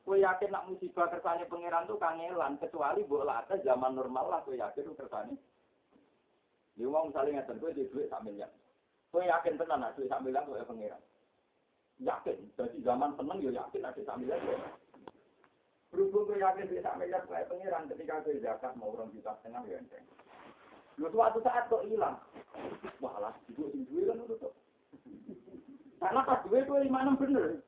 Kowe yakin nak musibah kersane pangeran tuh kangelan kecuali mbok late zaman normal lah kowe yakin ku kersane. Dia ngomong misalnya ngeten kowe di duit sak miliar. Kowe yakin tenan nak duit sak miliar kowe pangeran. Yakin. Jadi zaman seneng yo yakin ada sak miliar. Berhubung kowe yakin duit sak miliar kowe pangeran ketika kowe zakat mau orang juta setengah ya enteng. Lu suatu saat kok hilang. Wah lah, itu duwe kan tuh. Karena pas duwe kowe lima enam bener.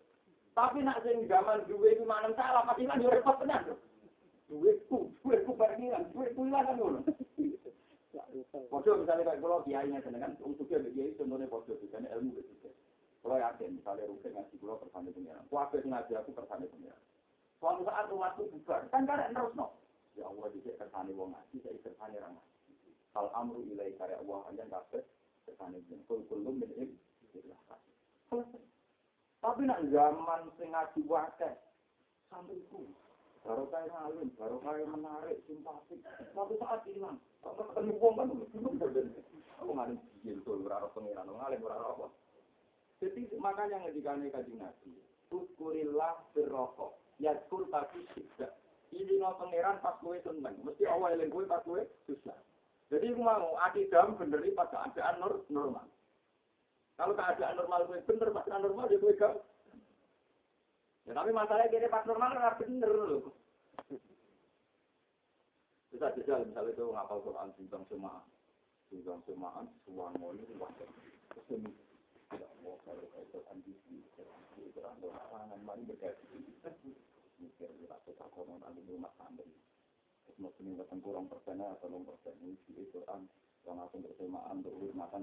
Tapi nak sing zaman duwe itu mana salah, pas hilang yo repot tenan. Duitku, duitku bareng hilang, duitku hilang kan ngono. Podo misalnya kayak kalau kiainya senengan untuk dia kiai contohnya podo misalnya ilmu itu. Kalau yakin misalnya rugi ngaji pulau persane pengiran, kuabe ngaji aku persane pengiran. Suatu saat rumahku bubar, kan karek terus no. Ya Allah dicek kersane wong ngaji, saya kersane ra ngaji. Hal amru ilai karya Allah hanya kabeh kersane jeneng kul kulum min ilm. Selesai. Tapi nak zaman sing ngaji wakeh santriku baru kayak ngalim, baru kayak menarik, simpatik. Suatu saat hilang. Kalau ketemu wong kan belum berbeda. Aku ngalim biyen tuh ora pengiran, ngalim ora apa. Jadi makanya ngedikane kaji nabi. Uskurillah birrokok. Yadkul tapi tidak. Ini no pengiran pas gue seneng. Mesti awal eling gue pas gue susah. Jadi mau akidam beneri pas keadaan normal. Kalau keadaan normal gue bener, keadaan normal dia gue gak. Ya tapi masalahnya kira pas normal kan bener loh. Bisa jajal misalnya itu ngapal Quran tentang semaan. Tentang semaan, suwango ini wajar. Tidak mau kalau di sini. Quran doa tangan, mari berkati. Mikir, kita suka konon alim rumah santri. Terus mesti nggak kurang persennya atau nol persen. Ini di Quran. Yang langsung bersemaan, berhormatan.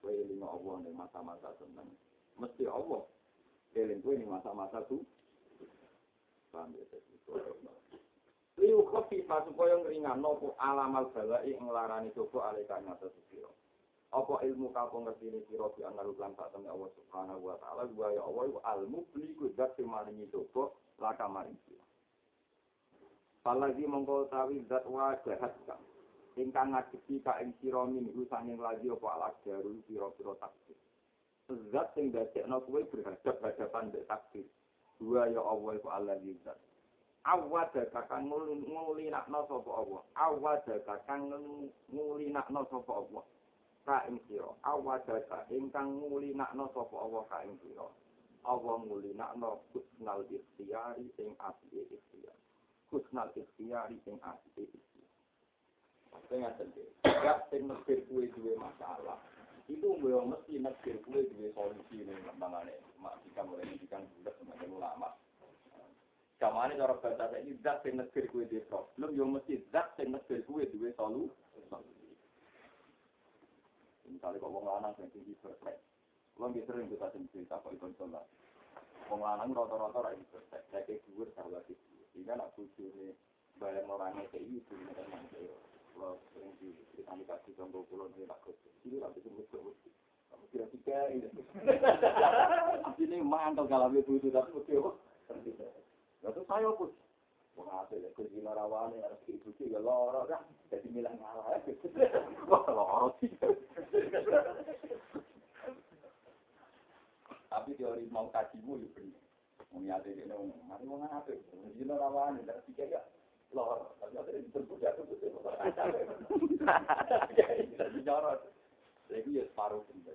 Kue eling Allah nih masa-masa seneng. Mesti Allah. Eling kue nih masa-masa tuh. Paham ya? Liu kopi supaya ngeringan nopo alamal balai ngelarani coba alika nyata sesiro. Apa ilmu ngerti ini siro di angaru lan saat temen Allah subhanahu wa ta'ala gua ya Allah iku almu beli kudat semaringi coba laka maring. Palagi mongkol tawi zat wajahat kang. Ingkang ngadepi ka ing sira minggu sanging lagi apa alak daru pira-pira takdir. Zat sing dadekno kuwe berhadap-hadapan mbek takdir. Dua ya Allah iku Allah zat. Awada kakang ngulinakno sapa Allah. Awada kakang ngulinakno sapa Allah. Ka ing sira. Awada ingkang ngulinakno sapa Allah ka ing sira. Allah ngulinakno husnal ikhtiyari ing ati ikhtiyar. Husnal ikhtiyari ing ati ikhtiyar. Saya sendiri. Ya, sing negir kue duwe masalah. Itu gue mesti negir kue duwe solusi nih lembangannya. Mak jika mulai ngendikan bulat sebagai ulama. Kamane cara saya ini zat sing negir kue duwe problem. Yo mesti zat sing negir kue duwe solusi. Misalnya kok wong lanang sing tinggi perfect. Kulo nggih sering kita cerita kok ikon sholat. Wong lanang rata-rata ra iki. Saya kayak dhuwur sahabat itu. Sehingga nak bojone bayang orangnya kayak itu, mereka manggil. Kalau sering kasih pulau ini kerja. Ini ini. Kalau itu itu. Lalu pun. Wah, saya sini rawane harus itu sih ya kan. Jadi bilang ngalah. Wah, loro sih. Tapi teori mau kajimu ya benar. Nyate ini, mari mau ngapain? Jadi rawane harus tiga ya. Lor, itu jadi. Jadi ya separuh bener,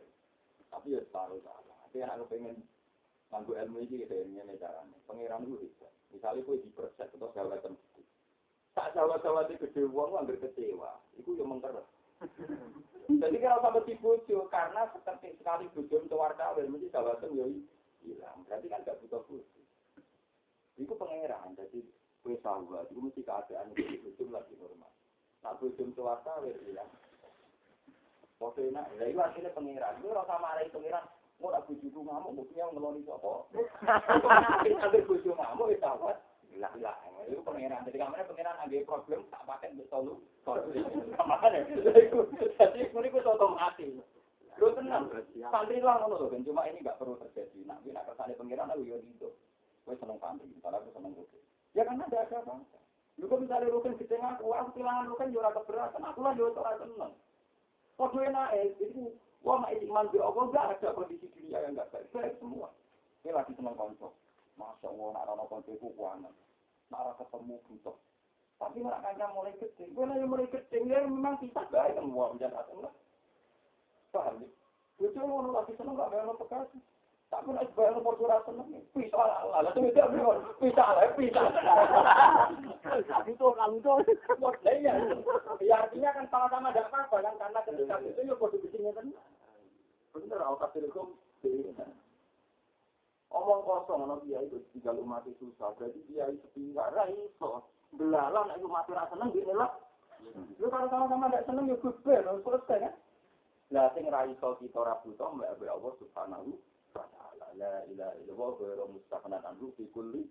tapi ya separuh salah. Tapi aku pengen nganggu ilmu ini gitu ini caranya. Pengiran itu bisa. Misalnya gue di perset atau segala macam gitu. Tak jawab-jawab itu gede uang, gue kecewa. Itu yang mengkeras. Jadi kalau sampai di bojo, karena seperti sekali bojo untuk wartawan, mesti jawab ya hilang. Berarti kan gak butuh bojo. mesti keadaan itu bojo lagi normal. Nak bojo swasta wis ilang. Foto enak, ya itu artinya pengiran. Itu rasa marahi pengiran. Mau tak bojoku ngamuk, buktinya ngeloni sapa. Ambil bojo ngamuk, itu apa? Hilang, hilang. Itu pengiran. Jadi kamarnya pengiran ada problem, tak pakai untuk solu. Kamarnya. Jadi ini itu otomatis. Lu tenang. Santri lah ngono lho, cuma ini nggak perlu terjadi. Nah, nak kesane pengiran aku yo itu. Gue seneng santri, misalnya aku seneng rukin. Ya kan ada bangsa. Lu kok misalnya rukin di tengah aku, aku kehilangan rukin yo ora keberatan. Aku lah yo ora seneng. Kok enak eh, itu wah mak iman bi Allah enggak ada kondisi dunia yang enggak baik. Baik semua. Ini lagi seneng konco. Masya Allah, nak rono konco itu kuanan. Nak ketemu butuh. Tapi nak kancam mulai gede. Gue nanya mulai gede, ya memang bisa baik semua menjadi seneng. Paham ya? Bucu ngono lagi seneng gak bayar bekasi. Tapi nek bayar portura seneng, bisa lah. Lah itu tidak benar. Bisa lah, bisa.
Itu kamu tuh.
Iya. Ya artinya kan sama-sama ada apa kan karena ketika itu ya kode bisingnya kan. Bener, aku kasih hukum. Omong kosong, ono dia itu tinggal umat itu susah. Berarti dia itu tinggal raiso. Belalang, itu mati rasa seneng, gini lah. Lu kalau sama-sama tidak seneng, ya gue selesai kan. Lah sing ra iso kita ora buta mbek mbek Allah Subhanahu. La ilaha illallah wa ghairu mustaqnan anhu fi kulli.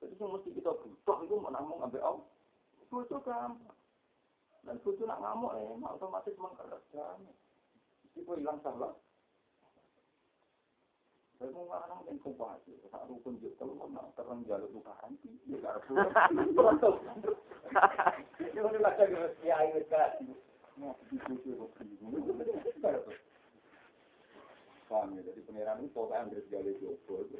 Jadi mesti kita butuh itu mau namung ambek Allah. Butuh gampang. Dan butuh nak ngamuk eh, otomatis mengkeras damai. Itu hilang salah. Saya mau ngarang dan kompasi, tak rukun juga kalau mau terang jalur tukaran, ya gak Terus, ini udah baca gitu, ya ayo kan. Paham ya, jadi pengiran itu pokoknya ambil segala itu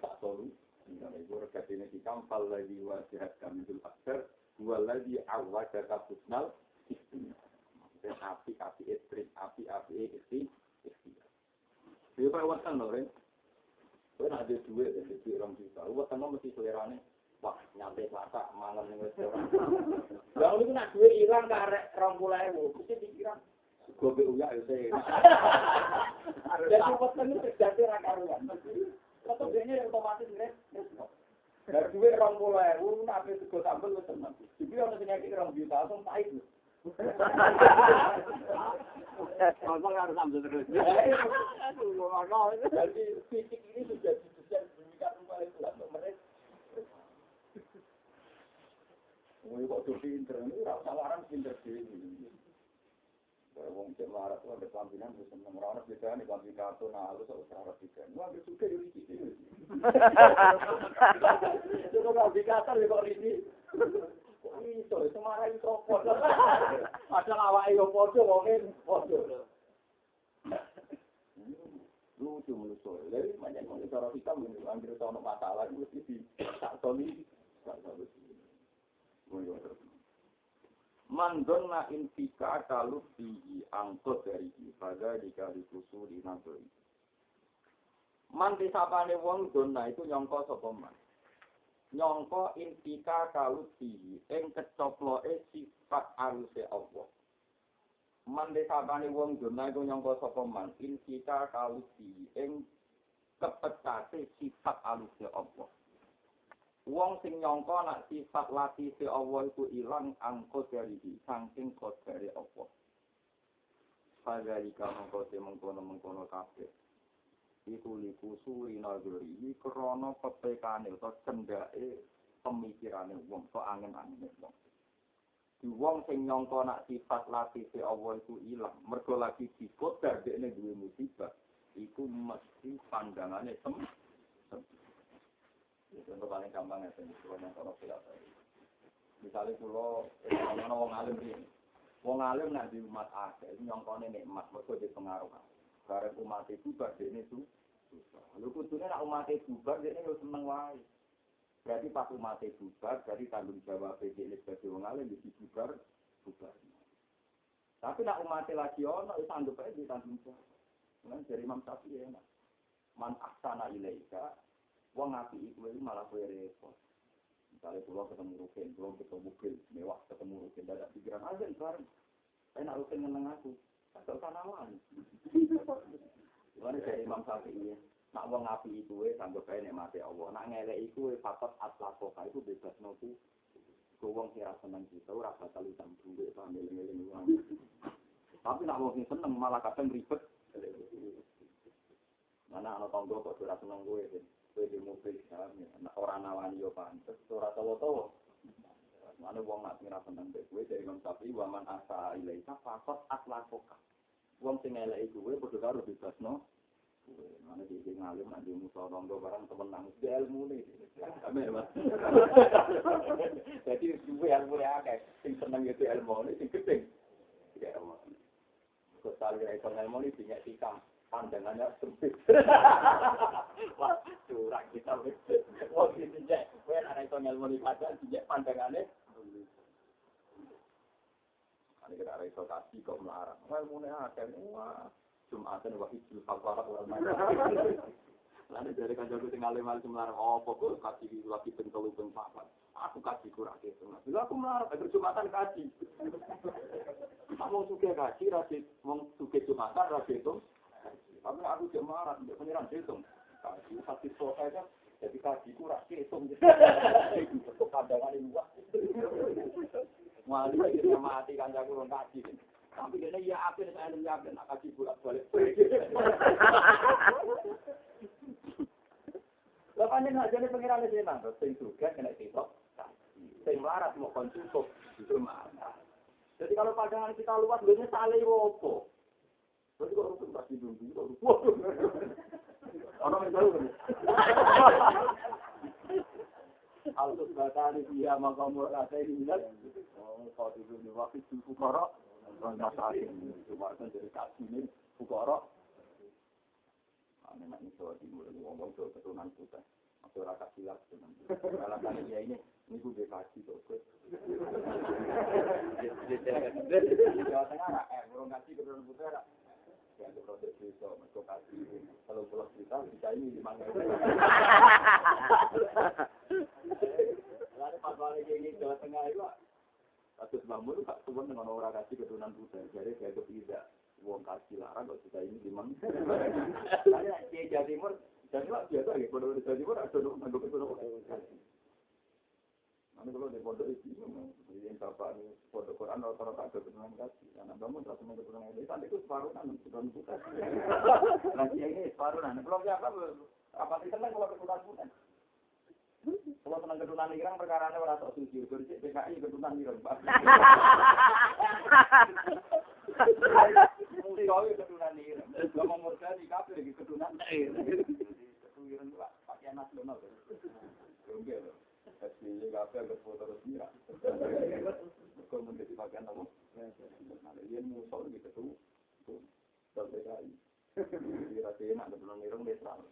tak solu. Misalnya itu rekat ini di kampal lagi wasihat kami itu akhir, dua lagi jaka husnal, Maksudnya api-api istri, api-api istri, istri. Dia kayak wasan loh, Ren. Kau ada duit, ada duit orang juta. Wasan mesti selerane, wah nyampe selasa, malam nih restoran. Lah itu nak duit hilang karek rong puluh ewu, mesti dikira gue be uya ya saya. Jadi wasan itu terjadi rakaruan. Atau dia otomatis nih. Dari duit rong puluh ewu, nak habis sego sambel wis tenang. Jadi orang sing ngeki rong juta langsung pahit.
Ngomong harus ambil terus. Aduh, ngono.
Jadi fisik ini sudah didesain demikian rumah itu untuk mereka. Woi kok tuh pinter, ini rasa larang pinter sih. Wong cek larat tuh ada pampinan bisa seneng orang beda nih pampi kartu nah lu sok sarap juga. Lu ambil suka di sini. Itu kok pampi kasar kok ini. Iso, itu marah itu apa? Padahal awake yo padha wonge padha. Lucu lucu. Jadi banyak yang cara kita mengambil tahu masalah itu di tak soli. Mandonna infika kalau di angkut dari ibadah di kali kusu di nagri. Man disapane wong donna itu nyongko sapa man. Nyongko infika kalau di ing kecoploke sifat aluse Allah. Man disapane wong donna itu nyongko sapa man infika kalau di ing kepecate sifat aluse Allah. Wong sing nyangka nak sifat lati se Allah iku ilang angko dari saking kodare Allah. Padahal mongko te mengkono mengkono kabeh. Iku liku suri nagari iki krana pepekane utawa cendake pemikirane wong kok angin-angin wong. Di wong sing nyangka nak sifat lati se Allah iku ilang, mergo lagi dikodar dekne duwe musibah, iku mesti pandangane tem. Contoh paling gampang ya, kalau yang kalau tidak Misalnya kalau orang wong alim ini, wong alim nak di umat akeh, nyongkone nikmat, mereka di pengaruh. Karena umat itu bubar, ini tuh susah. Lalu nak umat itu bubar, ini lu seneng wae. Berarti pas umat itu berarti tanggung jawab ini sebagai wong alim, di bubar, bubar. Tapi nak umat lagi ono, itu anggap aja ditanggung jawab. Kan dari Imam Syafi'i enak. Man aksana ilaika, Wong ngapi iku malah kowe repot. Misalnya pulau ketemu Rukin, pulau ketemu mobil mewah, ketemu Rukin, dadak pikiran aja bareng. Enak Rukin ngeneng aku, usah nawan. Mana dari Imam Syafi'i, nak wong ngapi itu wes sanggup kayak nek mati Allah. Nak ngelek iku wes fakot atlakoka itu bebas nopo. Mergo wong sing ra seneng kita ora bakal utang duit sampe eling-eling uang. Tapi nak wong seneng malah kadang ribet. Mana ana tangga kok ora seneng kowe, kowe di mobil sami, nak ora nawani yo pantes. Mana wong nak sing ra seneng kowe dari Imam Syafi'i wa man asa ilaika faqat aslakoka. Wong sing eleki kowe padha karo bebasno. Mana di sing ngalim nak di musa barang temen nang di ilmu ne. Mas. Jadi duwe ilmu akeh, sing seneng itu ilmu ne sing gedhe. Ya. Kesal ya itu ilmu ne dinyak tikam. Pandangannya sempit. Wah, curang kita. Wah, gitu cek. Kue anak itu ngelmu di padang, cek pandangannya. Ini kita ada kasih kok melarang. Ngelmu ini ada. Wah, Jumatan wa hijul kafarat wal Lalu dari kanjeng ku tinggal lima melarang. Oh, pokok kasih lagi pentolu papat. Aku kasih kurang itu. Bila aku melarang, agar Jumatan kasih. Kamu suka kasih, rasid. Mau suka Jumatan, rasid itu. Tapi aku cek marah, tidak pengiran hitung. Kaji hati sokai kan, jadi kaji kurang hitung. Itu pandangan ini. Wali lagi dia mati kan jago orang kaji. Tapi dia ya apa nih saya yakin nak kaji bolak balik. Lepas ini nak jadi pengiran ini nang, sing juga kena hitung. Sing melarat mau konsumsi itu mana. Jadi kalau pandangan kita luas, biasanya saling wopo. Berarti kok rukun tak hidung dulu, rukun. Orang yang tahu kan? Alus batani dia makam rasa ini bilang, oh kau tidur di waktu itu fukara, orang masakin, cuma kan dari kasih ini fukara. Ini nak niswa di mulut ngomong ke keturunan kita. Masih orang kasih kalau kan dia ini, ini gue kasih tuh. Jawa Tengah, eh, orang kasih keturunan putera. Ya, kalau bisa, mereka kasih. Kalau pulau cerita, bisa ini di mana. Lalu pas balik ini Jawa Tengah itu, Bambu itu gak cuman dengan orang kasih keturunan putih. Jadi kayak tidak. Uang kasih larang, kok kita ini di mana. Lalu di Jawa Timur, dan itu biasa ya, kalau di Jawa Timur ada nunggu keturunan kasih. Nanti kalau di pondok itu, yang bapak ini pondok Quran rata-rata ada keturunan kasih. Anak bangun rasa mau keturunan kasih. Tadi itu separuh kan, keturunan putih. Nanti ini separuh kan. Belum siapa, apa sih senang kalau keturunan putih? Kalau senang keturunan irang perkara ini sok suci. Berarti PKI keturunan irang. Mungkin kau keturunan irang. Gak mau murka di lagi keturunan irang. Keturunan irang itu pakai nasional. Loh. SBY kafe agak foto resmi lah. Kau menjadi bagian apa? Nah, dia musuh gitu tuh. Tuh, PKI. Kira-kira nak keturunan irang netral.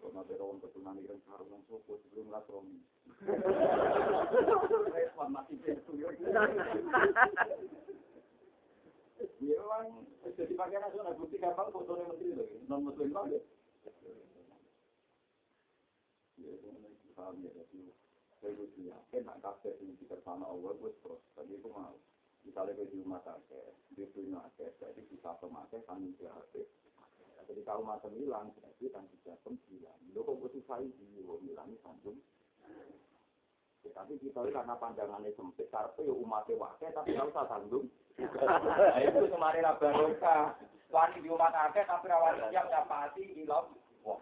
Kalau nanti rawon keturunan irang sarungan sopo sebelum lasromi. Respon masih itu. Ya orang jadi bagian nasional bukti gampang fotonya menteri lagi. Non muslim banget. Ya, paham ya jadi saya itu yakin nak kafe ini di sana Allah gue terus. Tadi itu mau misalnya gue di rumah sakit di dunia sakit jadi bisa pemakai di hati jadi kalau macam hilang jadi kan bisa sembilan lo kok gue susah di hilang sambung tapi kita karena pandangannya sempit karena ya umatnya wakil tapi nggak usah sanggung nah itu kemarin barokah wani di umat akeh tapi rawan siap nyapati hilang. Wah,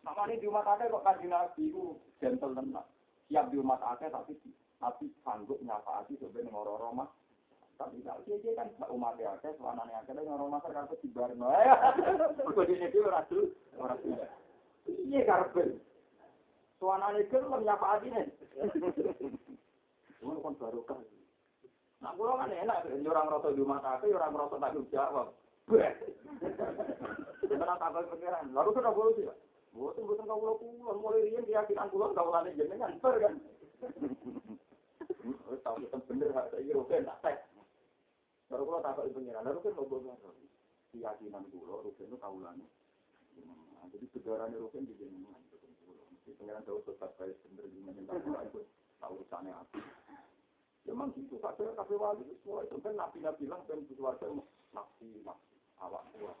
sama ini di umat akeh kok kaji nabi itu gentle tenan. Siap di umat akeh tapi tapi sanggup nyapa hati sebenarnya ngoro Roma. Tapi kalau dia kan umat akeh, selanane akeh dan ngoro Roma kan di barno. Kok dia ora tuh, ora tuh. Iya karben. Suanane gelem nyapa hati nih. Cuma kan baru kan. Nah, kulo kan enak, orang rasa di umat akeh, orang rasa tanggung jawab. Karena tambah pikiran. Lalu sudah boleh sih, Bosan bosan kau pulau mulai rian keyakinan pulau kau lari jenengan ber kan. Tahu kita bener hak saya rugen tak tek. Baru kalau tak kau pengiran, lalu kan mau bosan. Keyakinan pulau rugen itu kau lari. Jadi segaranya rugen di jenengan. Mesti pengiran tahu tetap baik bener gimana tak itu tahu urusannya apa. Memang gitu, kakek kakek wali itu semua itu kan nabi-nabi bilang kan keluarga nafsi nafsi awak tua.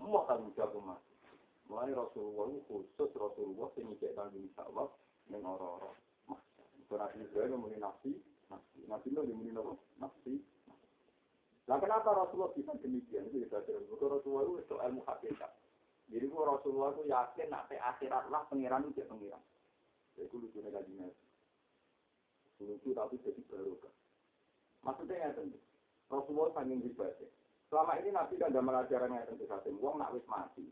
Mau tanggung jawab mas. Mulai Rasulullah khusus Rasulullah sing tidak kanthi insyaallah ning ora-ora. Berarti Ibrahim muni nafsi, nafsi. Nabi itu muni napa? Nafsi. Nah kenapa Rasulullah bisa demikian? Itu ya, bisa itu Rasulullah itu soal muhakikat. Jadi gua Rasulullah itu yakin nanti akhirat lah pengiran itu pengiran. Jadi itu lucu lagi nanti. Lucu tapi jadi barokah. Maksudnya ya. Rasulullah sangat hebatnya. Selama ini Nabi kan ada mengajarkan yang tentu saja. Uang nak wis mati.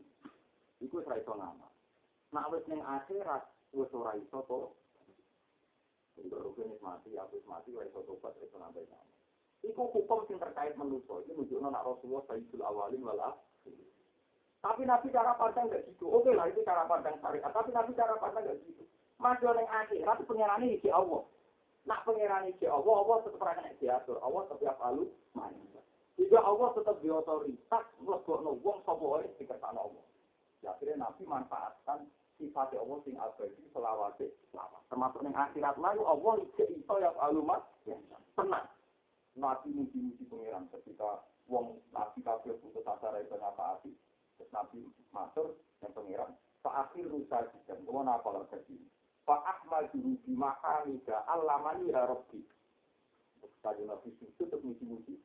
Iku ora iso ngamal. Nak wis ning akhirat wis ora iso to. Wis mati, aku mati, ora iso tobat, iso ngamal. Iku hukum sing terkait manusia. Ini menunjukkan nak Rasulullah sayyidul awalin wal. Tapi Nabi cara pandang nggak gitu. Oke lah itu cara pandang syariat. Tapi Nabi cara pandang nggak gitu. Yang akhir. Tapi pengiran di Allah. Nak pengiran di Allah, Allah tetap rakyat diatur. Allah setiap lalu Jika Allah tetap di otoritas, lebokno wong sapa wae dikersakno Allah. Ya akhirnya Nabi manfaatkan sifat Allah sing abadi selawase selawat. Termasuk yang akhirat lalu Allah iki iso ya alumat tenang. Nabi muji-muji pengiran ketika wong nabi kafir putus asa ra iso nyafaati. Terus Nabi matur yang pengiran, Pak akhir rusa jidan, gue apa lah dulu di mahamida alamani ya Rabbi. Tadi Nabi itu tetap muji-muji.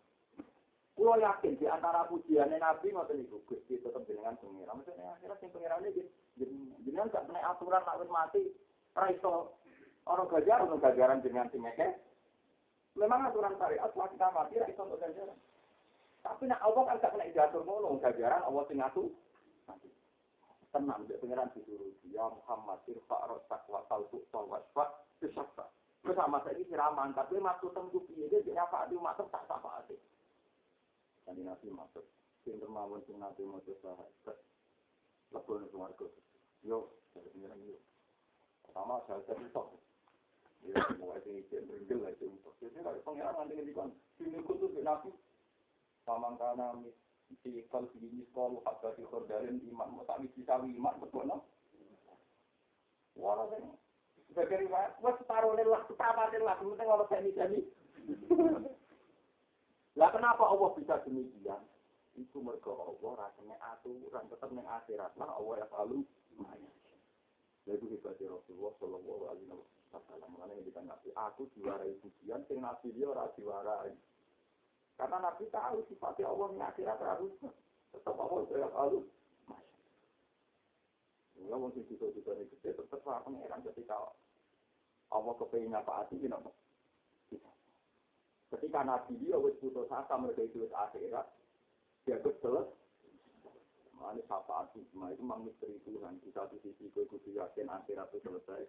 Kulo yakin di antara pujiannya Nabi ngoten niku Gusti tetap dengan pengiran. Maksudnya akhirnya sing pengiran ini jenengan gak kena aturan nak mati ra iso orang gajar orang gajaran dengan sing Memang aturan syariat setelah kita mati ra iso untuk gajaran. Tapi nak Allah kan gak kena diatur ngono, gajaran Allah sing ngatur. Tenang, dia pengiran disuruh dia Muhammad irfa rosak wa wasfa bisakta. Terus sama saya ini siraman, tapi maksud tentu piye dia jadi apa di umat tak apa sih. Jadi nabi masuk, sing termawon sing nabi mau sahabat, lebih suarga. Yo, jadi pengiran yo. Pertama jadi sok. Ya, mulai sing izin ringgil lah itu. Jadi kalau pengiran nanti ngerti sini khusus nabi Paman kana di kal ini sekolah apa di kordalin iman mau tak bisa iman betul no? Wah, sebagai riwayat, separuh lah, pertama lah, penting kalau saya ini Lah kenapa Allah bisa demikian? Itu mereka Allah rasanya aturan tetap yang akhirat lah Allah yang selalu Jadi hebatnya Rasulullah Shallallahu Alaihi Wasallam. Mana yang kita nabi, aku diwarai pujian, sing nabi dia orang diwarai. Karena Nabi tahu sifatnya Allah yang akhirat harus tetap Allah saya harus. Ya, mungkin itu juga nih gede tetap lah pengiran ketika Allah kepengen apa hati, know. Ketika Nabi dia wis putus asa mereka itu wis akhirat, dia kesel. Mana siapa hati, cuma itu memang misteri Tuhan. Di satu sisi gue kudu yakin akhirat itu selesai.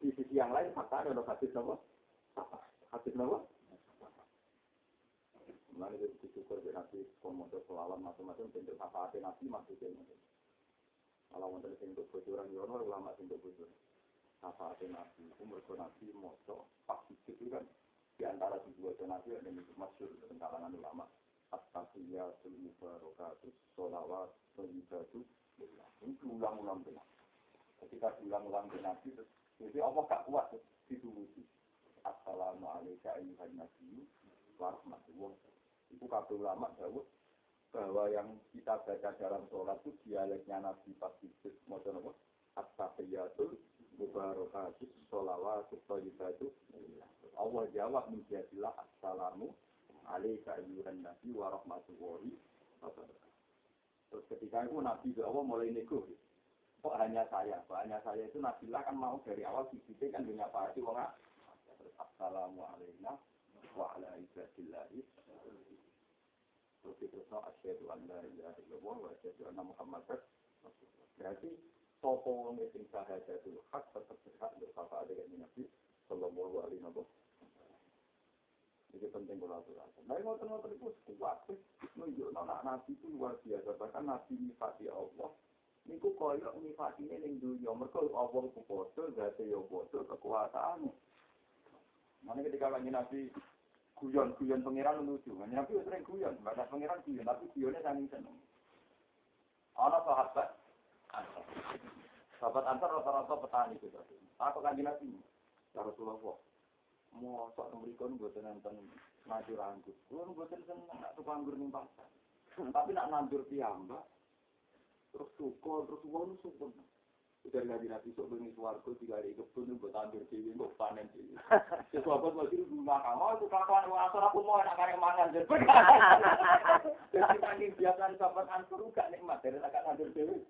Di sisi yang lain fakta ada hadis apa? Hadis apa? Mulai dari syukur dari nabi komodo selawat macam-macam bentuk syafaat nabi maksudnya Kalau wonten sing untuk bocoran yono ulama sing untuk bocor. Syafaat nabi umur nabi moco pak itu kan di antara dua nabi ada yang masyur dalam kalangan ulama. At-tahiyatul mubarakatus sholawat thayyibatu ini ulang-ulang benar. Ketika diulang-ulang benar itu, jadi Allah gak kuat dituruti. Assalamualaikum warahmatullahi wabarakatuh. Itu kabel ulama jauh bahwa yang kita baca dalam sholat itu dialeknya Nabi pasti mau apa? Mubarakatus sholawat itu Allah jawab menjadilah assalamu alaika ayyuhan nabi wa rahmatullahi Terus ketika itu Nabi Allah mulai nego. Kok hanya saya? Kok hanya saya itu Nabi kan mau dari awal sisi kan dunia pasti wong Assalamu alaikum wa ala Terus terus asyhadu an la ilaha illallah wa asyhadu anna muhammadar Berarti sopo ngising sahadatul hak tetap berhak bersama dengan Nabi sallallahu alaihi wasallam. Jadi penting kalau aturakan. Nah, ngotot ngotot itu kuat. Nunjuk anak Nabi itu luar biasa. Bahkan Nabi nifati Allah. Niku koyok ini yang dunia. Mereka Allah itu bodoh, zati ya bodoh, kekuasaannya. Mana ketika lagi Nabi guyon-guyon pangeran lucu. Nabi sering guyon, baca pangeran guyon, tapi guyonnya sangat seneng. Ana sahabat Sahabat antar rata-rata petani itu tadi. Aku kan Nabi, ya Rasulullah. Mau sok memberikan buat nonton maju rangkut. Lu buat seneng nak tukang anggur ning pasar. Tapi nak nandur piyambak, terus syukur, terus uang syukur. Udah ngaji nabi sok bengi suwargo tiga hari kebun buat tandur dewi buat panen dewi. Sesuatu buat itu rumah kamu itu kelakuan uang asal aku mau enak karek mangan jadi. ansur gak nikmat dari tak ngatur dewi.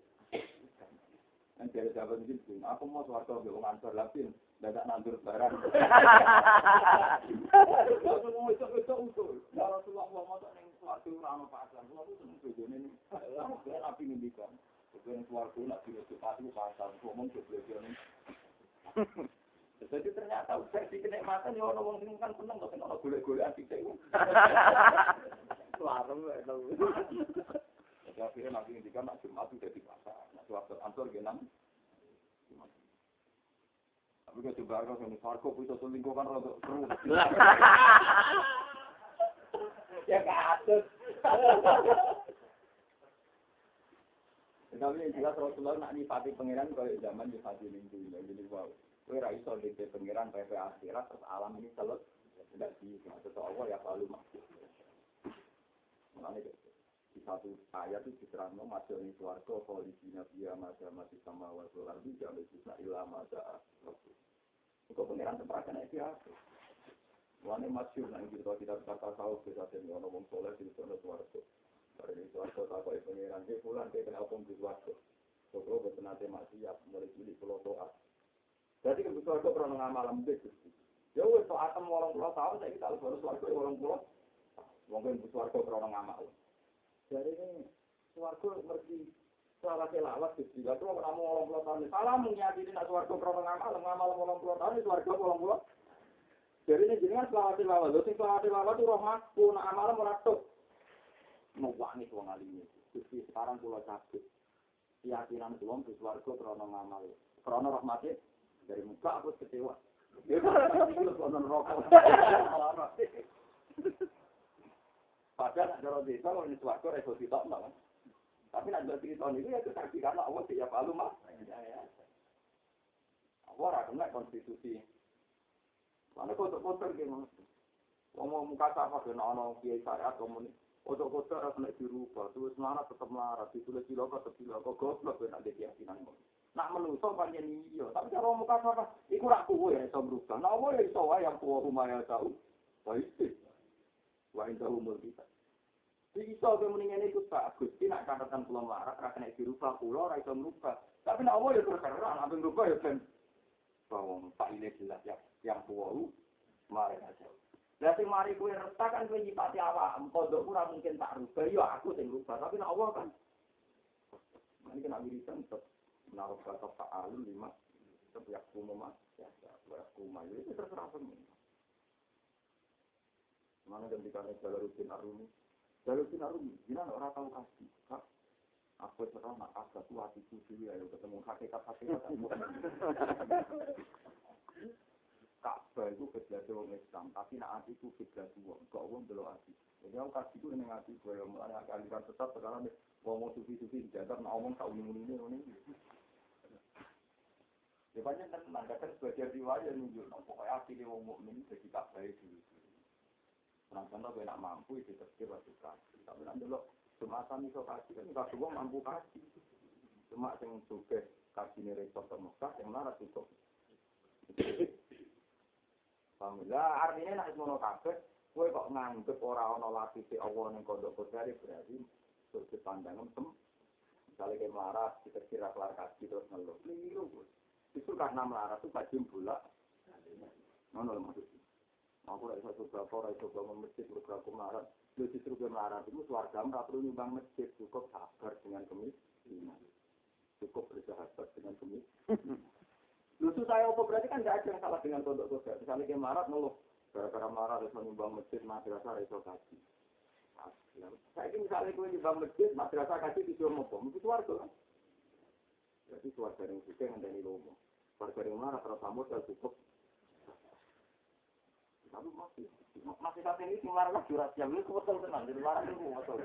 Yang dari sahabat mungkin, aku mau suarga be wong ansur lapin, dadak nandur barang. Itu itu usul. Ya Rasulullah mau ono pasar. Itu seneng bojone ini. Lah api ngendikan. Bojone suarga nak pasar, ngomong. Jadi ternyata versi kenikmatan ya orang kan seneng kok ono golek-golek asik iku.
Larem
Jadi akhirnya nanti ngendikan nak Jumat itu jadi pasar. Nak suatu ansor genang. Tapi kalau coba kalau ini farko bisa selingkuh kan rada seru.
Ya kasus.
Tapi yang jelas Rasulullah nak nyifati pangeran kalau zaman nyifati lingkungan. Jadi wow. Kowe ra iso ndek pangeran PP akhirat terus alam ini selesai. Tidak bisa. Tetap Allah ya selalu masuk. Mulanya di satu ayat itu diterangkan masuk di suarga kholidina biya masa mati sama wa solar di jalan bisa ilah masa Kau pengiran tempatnya itu apa? Mulanya masuk nanti kita kita kata tahu kita sendiri orang ngomong soleh di sana suarga. Dari suarga tak kau pengiran dia pulang dia kenal pun di betul nanti masih ya mulai cilik pulau doa. Jadi kan suarga pernah ngamal lembek. Ya wes so atom walang pulau tahun saya kita harus suarga walang pulau. Mungkin suarga pernah ngamal. Jadi ini suarga ngerti salah selawat Gusti. Lah kok kamu orang pulau tahun. Salah menyadari nak suarga pernah ngamal, ngamal orang pulau tahun suarga orang pulau. Jadi ini jenengan selawat selawat. Sing selawat selawat itu rahmatku nak amal ora tok. Nuwani wong alim Gusti sekarang pulau sakit. Keyakinan kula di suarga pernah ngamal. Karena rahmatnya dari muka aku kecewa. Ya, itu konon rokok. Padahal nak cara desa kalau ini suarga reso sitok kan. Tapi nak jadi tahun itu ya itu saksi karena Allah tidak palu mah. Allah kena konstitusi. Mana kok untuk kotor gitu. Ngomong muka sama kena ono kiai syariat komunis. Untuk kotor harus naik dirubah. Terus melarat tetap melarat. Ditulis ciloko tetap ciloko. Goblok kena ada keyakinan. Nak menuso panjang iya. Tapi kalau muka sama. Iku rak kuwe ya bisa berubah. Nah Allah ya bisa yang tua rumah ya tahu. Baik sih. Indah umur kita. Bisa ke mendingan itu Pak Gusti nak catatan pulau marak ra kena pulau ra iso merubah. Tapi nak Allah ya terserah nak merubah ya ben bawang Pak ini jelas ya yang tua mari aja. Lah mari kowe retak kan kowe nyipati awak, ora mungkin tak rubah ya aku sing rubah. Tapi nak Allah kan ini kena wiridan tetap menaruh kata Pak Alun lima tetap ya kumuma ya ya itu terserah pemerintah. Mana ketika nih Jalaluddin Arumi, Jalaluddin Arumi, gimana orang tahu kasih, kak? Aku sekarang nak kasih tuh hati suci ya, ketemu hakikat hakikat. Ka'bah itu kejadian orang Islam, tapi nak hati itu kejadian orang, kok orang belum hati. Jadi aku kasih itu ini hati, gue yang mulai aliran tetap sekarang nih, ngomong suci-suci, jadar, ngomong tak unik-unik ini. Ya banyak tenang, kadang sebagian riwayat nunjuk, pokoknya hati ini ngomong mukmin jadi Ka'bah itu. Nah, contoh gue nak mampu itu terkira wajib kasih. Tapi nanti lo jumatan iso kasih kan nggak semua mampu kasih. Cuma yang juga kasih nih repot ke Mekah yang larat cukup. Alhamdulillah artinya nak semono kabeh. Kowe kok nganggep ora ana lagi si Allah ning kondok kodari berarti terus pandangan tem misalnya kayak melarat kita kira kelar kasih terus ngeluh. Keliru itu karena melarat itu kajian bulat ngono lho maksudnya aku ora iso coba ora iso bangun masjid bergerak melarat lu justru gue melarat itu keluarga ora perlu nyumbang masjid cukup sabar dengan kemiskinan cukup bersahabat dengan kemiskinan Lucu saya apa berarti kan tidak ada yang salah dengan pondok kodok. Misalnya kayak marat ngeluh, gara-gara marah harus menyumbang masjid, madrasah reso kaji. Saya ini misalnya gue nyumbang masjid, madrasah kaji di Jomo Bom, itu warga kan? Jadi keluarga yang suka yang dari lomo. Keluarga yang marah terus dan cukup. Lalu masih, masih saat ini marah lah jurat jam ini betul tenang, jadi marah itu betul.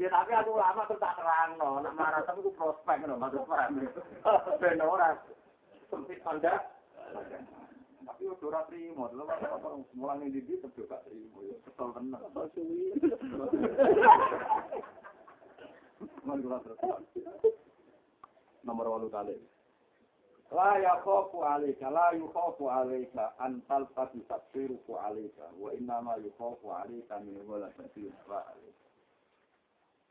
Ya tapi aku lama tuh tak terang no, nak marah tapi aku prospek no, maksud perang. Ben ora sempit tanda. Tapi udah ora trimo, lho mulane di di tetep gak trimo, ya kesel tenan. Nomor walu kali. La ya khofu alayka, la yu khofu alayka, an talfati tatsiruku alayka, wa innama yu khofu alayka min wala tatsiru wa alayka.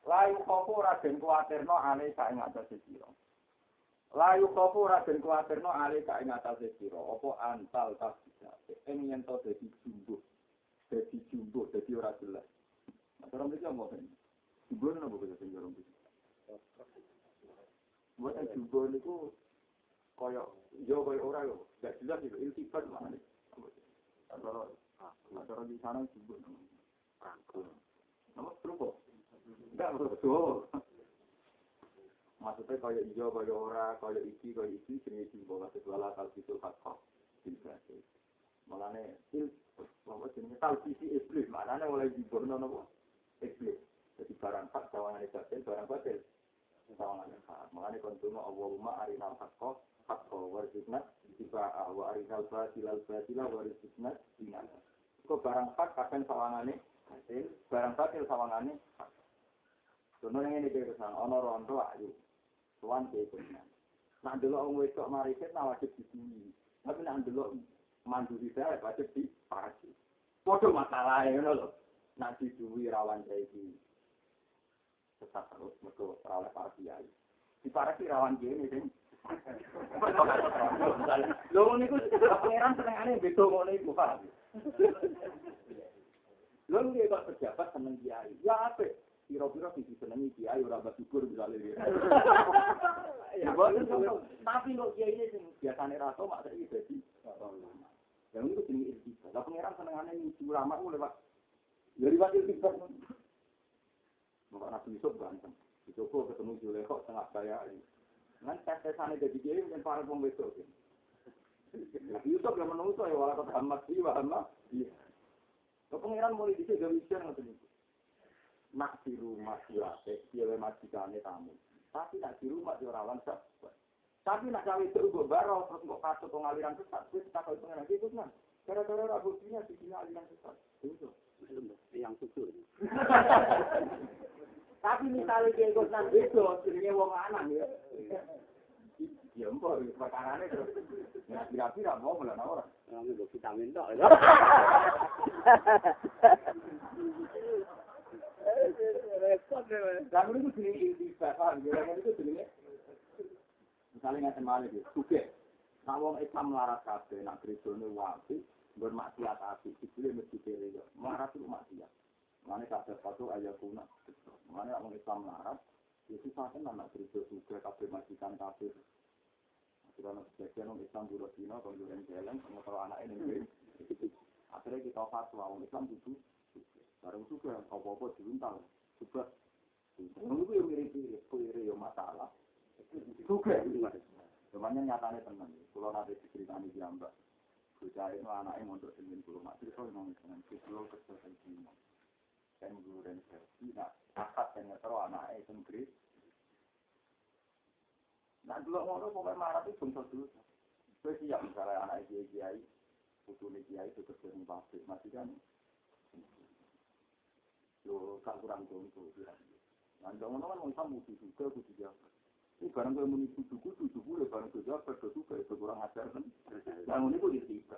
La yu khofu rajin alayka ing atas. La yu raden rajin kuatir no alayka ing atas siro, opo an talfati tatsiru. Ini yang tau jadi jumbo, jadi jumbo, jadi orang jelas. Masa orang bisa mau tanya, jumbo ini apa bisa tanya orang bisa? Buat jumbo ini koyo yo koyo ora yo. Gak jelas itu iltifat mana nih. Antara antara di sana jumbo. Rangkul. Nama berubah. Enggak betul. Maksudnya kaya iya, kaya ora, kaya iki, kaya iki, jenis jumbo maksud wala talbisul hakko. Bilbasi. Malane, il, apa jenis talbisi iblis, maknanya mulai diborno nopo? Iblis. Jadi barang hak, sawangan batil, barang batil. Sawangan hak. Malane kontuno Allahumma arinal hakko, hakko, warzikna, tiba'a, wa arinal batilal batila, warzikna, dinana. Kok barang hak, kadang sawangannya batil, barang batil sawangannya hak. Contoh yang ini kayak ke sana, ono rondo ayu, tuan ke sana. Nah dulu orang wedok mariset, nah wajib di sini. Tapi nah dulu mandiri saya wajib di parasi. Podo masalah ya, loh. Nah diduwi rawan kayak di sesat terus, mereka rawan parasi ayu. Di parasi rawan gini, sing. Lho niku pangeran senengane beda ngono iku, Pak. Lho nggih kok pejabat seneng kiai. Ya apik. Kira-kira sing disenengi kiai ora mbak syukur bisa lele. Ya tapi kok kiai ini sing biasane rato mak saiki dadi Ya itu jenenge iltifat. Lah pangeran senengane ngisi ulama ku lewat dari wakil iltifat. Maka Nabi Yusuf ganteng. Dicoba ketemu Zulekho tengah saya ini. Kan tes-tesane dadi kiai kan para wong wedok. Nabi Yusuf yang menungso ya wala kata Ahmad sih, Ahmad. Iya. Lah pangeran mulai dhisik gawe ujian ngoten niku. nak di rumah dirate, dia majikane tamu. Tapi nak di rumah dia rawan sahabat. Tapi nak cawe itu gue baro, terus gue kasut pengaliran sesat, gue tak tahu pengen itu kan. Gara-gara rambutnya di sini aliran sesat. Itu
yang tutur.
tapi misalnya dia ikut nang itu sebenarnya wong anak ya. Ya mbok perkara ini tuh nggak tidak tidak mau melarang orang.
Yang itu vitamin dok ya.
Lalu itu sini di Fafan, itu sini Misalnya ngasih malik ya, suke Kalau wong Islam melarat kabeh, nak kerisul wae, wabi Bermaksiat api, itu dia mesti kiri ya. Melarat itu maksiat. Mana kabeh satu ayat kuna. Mana wong Islam melarat, itu sampai anak gereja suge, kabeh majikan kabeh. Karena sebagian orang Islam dulu Cina, kalau yang jalan, sama kalau anak ini, akhirnya kita fatwa, orang Islam itu Barang juga apa-apa diuntal. Juga. Itu yang mirip-mirip. Kue ya masalah. Juga. Cuman nyatanya tenang. Kalau nanti diceritani di ambak. Bocah itu anaknya mondok dengan pulau mak. Itu memang dengan pulau kesehatan Cina. Dan guru dan versi. Nah, akad dan ngetero anaknya itu Inggris. Nah, dulu ngono pokoknya marah itu bungsu dulu. Gue siap misalnya anak kiai-kiai. Putune kiai itu kerja di pabrik. Masih kan yo gak kurang contoh ya. Nah, jangan kan mau kamu kudu juga kudu jaga. Ini barang kau muni kudu kudu kudu barang kau jaga kudu itu kurang ajar kan. Yang ini kudu tiba.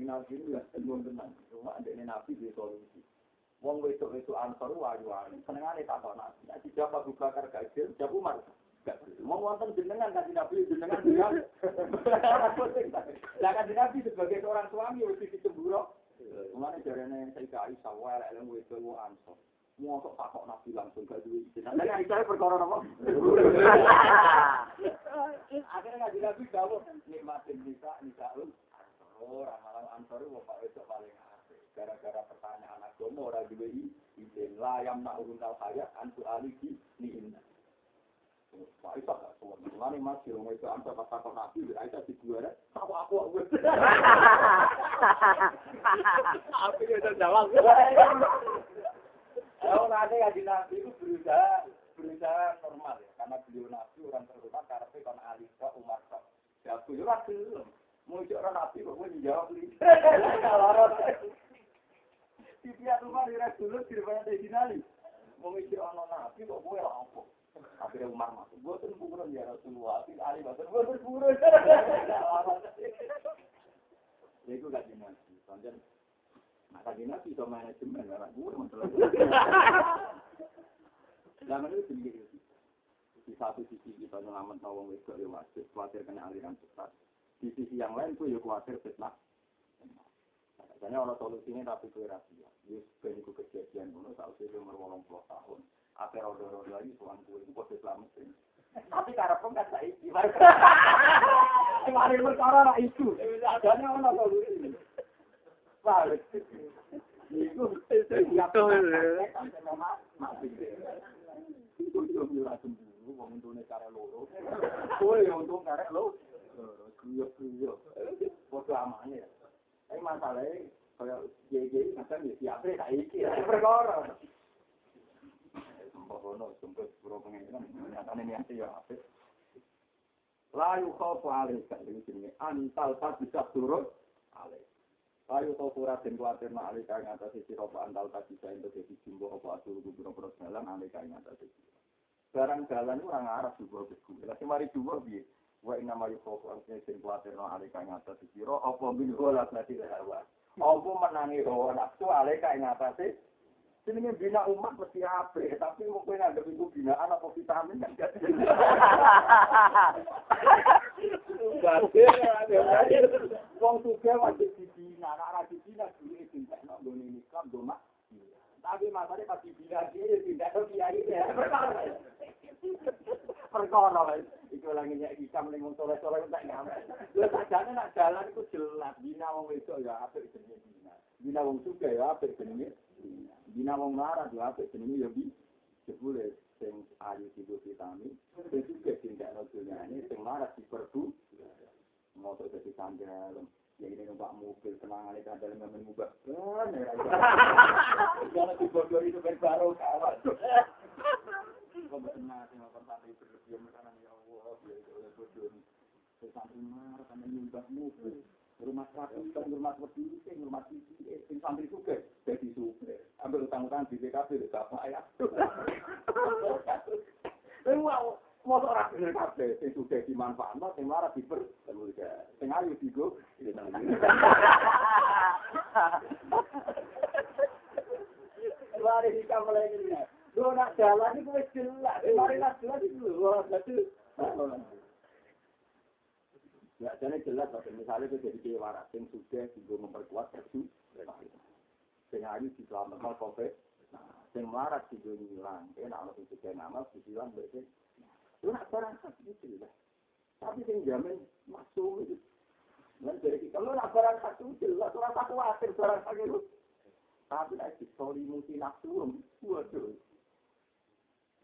Kan nabi itu ya belum tenang. Cuma ada nabi di solusi. Wong wedok itu ansor wayu-wayu. Senengane tak kok nabi. Nek dijawab Abu Bakar gajil, jawab Umar. Mau wonten jenengan kan nabi jenengan dia. Lah kan nabi sebagai seorang suami mesti dicemburu. Mulane jarene Sayyidah Aisyah wae lek wedok wong ansor. Mosok tak kok nabi langsung gak duwe izin. Lah nek Aisyah perkara napa? Akhirnya ngaji nabi jawab nikmatin nisa nisaul ora malah ansor wong Pak wedok paling apik. Gara-gara pertanyaan agama ora duwe izin. La yam na'urun al hayat antu aliki ni inna. Pak Isa gak suwon. Mulane Mas kira itu ansor pas takon nabi, Aisyah di dua tahu aku aku.
Aku udah jawab.
Kalau nanti ngaji nabi itu berusaha berusaha normal ya, karena beliau nabi orang terhormat karena kon Ali kok Umar kok. Ya aku yo ora Mau orang nabi kok gue dijawab li. Tiap rumah di dulu di rumah di sini Mau ngisi ono nabi kok gue apa? Akhirnya Umar masuk. Gue tuh bukan ya Rasulullah. Tapi Ali masuk. Gue tuh bukan. Ya itu gak dinasti. Soalnya tadi nabi itu manajemen, anak gue. Zaman itu sendiri. Di satu sisi kita nyelamat nawang wedok ya wajib, khawatir kena aliran sesat. Di sisi yang lain tuh ya khawatir fitnah. Biasanya orang solusinya tapi gue rahasia. Yus, ben itu kejadian dulu, tak usah umur wolong puluh tahun. Apa rodo-rodo lagi, tuan gue itu kode sih. Tapi karena pun kan saya isi. Kemarin lah itu. Adanya orang solusi. Balik. Itu, itu, itu, Itu yo ora cemburu, Guyo-guyo. Foto amane. Tapi masalahnya kaya jadi macam ya siapa saiki ya perkara. Sembrono, sembrono, sembrono pengen nyatane niate ya apik. Layu kau paling kali ini antal tak bisa turun alih. Ayo tau pura den kuatir nak alika ing atas sisi ropa antal tak bisa untuk jadi jumbo apa asur gubernur pura jalan alika ing atas sisi. Barang jalan orang Arab juga beku. Lagi mari juga bi. Wa inna ma yukofu artinya den kuatir nak alika ing atas sisi ro apa min golas nanti hawa. Apa menangi hawa nafsu alika atas sisi. Ini bina umat mesti apa, tapi mungkin ada itu binaan apa vitamin kan gak Wong suka wajib dibina, anak anak dibina tidak nak goni nikam doma. Tapi masalahnya pas dibina dia tahu kiai ya. Perkara itu lagi nyak hikam ning wong soleh soleh tak nyampe. Lha sajane nak jalan itu jelas bina wong wedok ya apik jenenge bina. Bina wong suka ya apik jenenge bina. Bina wong marah ya apik jenenge ya bi. Jebule sing ayu tidur vitamin, sing suka tindak no dunyane, sing marah diperbu. motor jadi sandal ya ini numpak mobil tenangan itu sandal nggak mengubah kan ya kalau di bogor itu kan baru kawan kau benar sih makan santri berlebihan makanan ya Santri marah karena nyumbang mobil rumah rumah rumah ambil di kita. Lu nak jalan itu itu. Ya, jadi jelas, misalnya itu jadi kaya waras, yang sudah juga memperkuat kerju, sing ayu di selama COVID, nah, sing waras juga ngilang, ya, nah, kalau sudah nama, dibilang, berarti, Lu nak barang gitu lah. Tapi yang jamin masuk itu. Dan dari kita, lu nak barang itu jelas, orang tak khawatir barang khas itu. Tapi nak histori musi nafsu, waduh.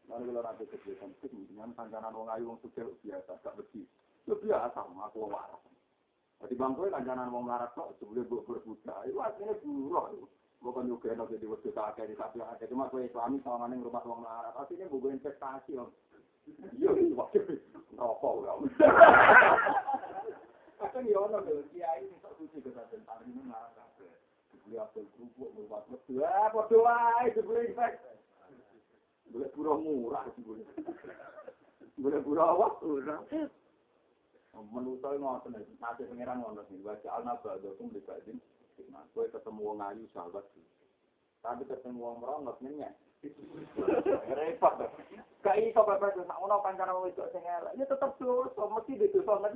Lalu kalau nanti kebiasaan itu, dengan kancanan wong ayu, wong biasa, gak bersih. Itu biasa, aku wong waras. Jadi bangku kancanan wong larat kok, sebelum gue berbuka, itu artinya buruh. Bukan juga enak jadi waktu tak kayak di tapi ada cuma gue suami sama neng rumah wong larat. Artinya gue investasi om. Iya, waktu rokok ya. Kadang ya ono lho kiai iso suci kedaden paling ngarang kabeh. Dibeli apel kerupuk murah metu. Ah, padha wae dibeli invest. Boleh pura murah dibeli. Boleh pura apa? Murah. Menusa ngoten iki, nate pangeran ngono sing baca al-naba dokum di badin. Ketemu wong ayu sahabat. Tapi ketemu wong merongos nyenyek. repot gak iso bapak itu sak ono kancana wong wedok sing elek ya tetep dosa mesti dosa men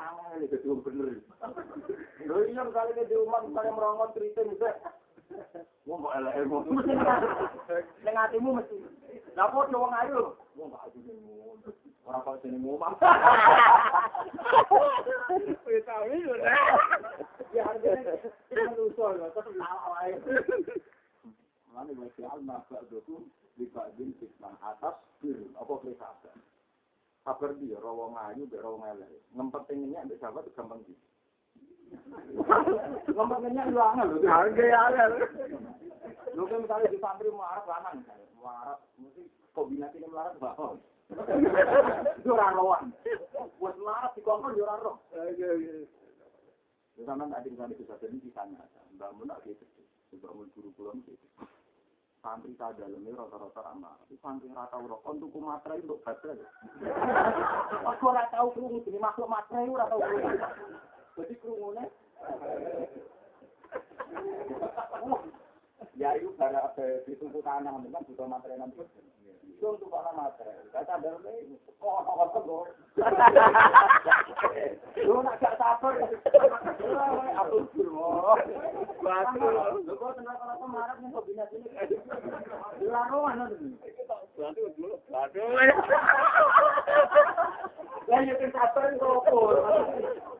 angel iki dhewe bener lho iya kali ke rumah misalnya merongot cerita bisa wong kok elek wong. Ning atimu mesti. Lha kok wong ayu wong gak ayu orang kok sini ngomong vitamin ya harusnya kita lusul tetap salah wae. Gue si alma ba'dukum di ba'din fitnah atas bir apa krisaban. Kabar dia rawa ngayu be rawa ngelek. Ngempetinnya ambek sahabat itu gampang sih. Ngempetinnya lu angel lho. Angel angel. Lu kan misalnya di santri marah lanang, marah, mesti kombinasi ini melarat bakal. Itu orang rohan. Buat melarat di kongkong di orang roh. Di sana ada di sana bisa di sana. Mbak Mun ada itu. Mbak Mun guru pulang itu. Santri tak dalamnya rata-rata ramah. Tapi santri rata rokok untuk materai untuk baterai. Aku tahu krungu jadi makhluk materai ora tahu krungu. Jadi krungune Ya itu karena ditunggu tanah, kan butuh materi nanti. Itu untuk para materi. Kata dalamnya, kok orang kok Lu nak gak sabar. Aku guru. Batu. Lu kok kalau marah nih kombinasi ini. Laruan
Batu dulu. Batu.
Ya ya kan sabar kok.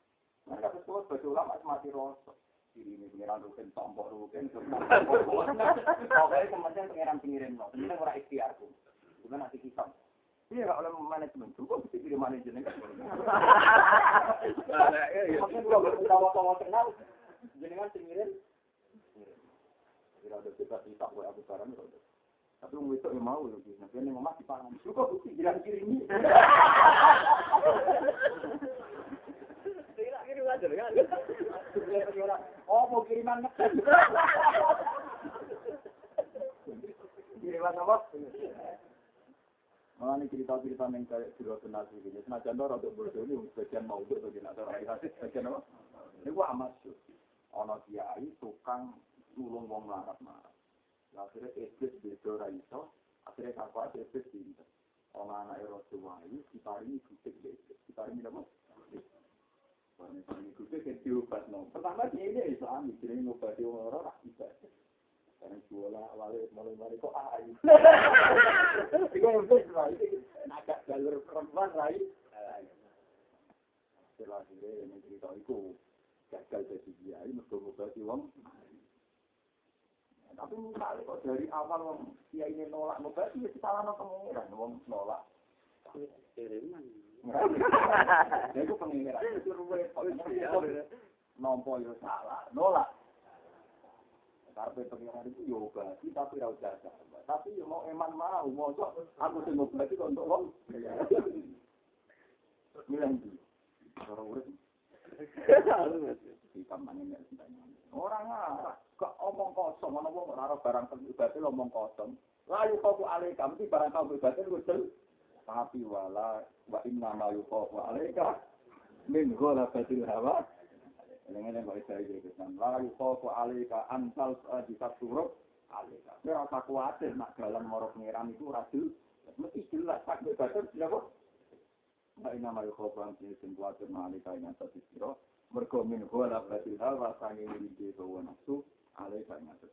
Mereka sesuatu baju ulama mati rosok. Diri ini pengiran rukin, tombok rukin. Pokoknya kemudian pengiran pengirin. Ini ora ikhtiarku. Gimana nanti kisah. Iya, gak oleh manajemen. Cukup bisa diri manajemen. Maksudnya kalau bertawa-tawa kenal, jenengan pengirin. Kira ada kita kisah, gue aku barang. Tapi mau itu yang mau lagi. Nanti ini ngomong di pangan. Cukup bukti bilang kiri
Kira-kira wajar kan?
Oh, mau kiriman ngetes. kiriman apa? Malah ini cerita-cerita yang kayak sudah kenal sih. Jadi senajan lo rada ini sebagian mau untuk bagi nak orang hadis sebagian apa? Ini gua amat sih. Ono kiai tukang nulung wong melarat melarat. Akhirnya iblis beda ra iso. Akhirnya kakak iblis pinter. Ono anak Rasulullah diparingi gudik iblis. Diparingi apa? Ini kudu diobat no. Pertama dia ini Islam, jadi ngobati orang orang bisa. Karena jualan awalnya mulai mulai kok ayu. Itu yang lah. Agak jalur perempuan rai. Setelah dia yang cerita itu gagal jadi dia, ini mesti ngobati wong. Tapi misalnya kok dari awal wong dia ini nolak ngobati, ya kita lama pengiran wong nolak.
Kiriman.
Itu pengiran. Nampo yo salah, nolak. Karpe pengiran itu yo berarti tapi ra jasa. Tapi yo mau eman mau, mau cok. Aku sing mau berarti untuk lo. Milang dulu. Orang urut. Kita mana Orang apa? Kok omong kosong? Mana mau naruh barang ibadah lo omong kosong? Lalu kau ku alih kamu barang kau ibadah lu tapi wala wa inna ma yuqafu alaika min ghalabatil hawa. Dengan kok isa iki kesan la yuqafu alaika antal di suruk alaika. Ora usah kuwatir nak dalan maro pengiran iku ora mesti jelas tak batas apa Wa inna ma yuqafu an sing kuwatir alaika ing atas sira mergo min ghalabatil hawa sange iki bawa nafsu alaika ing atas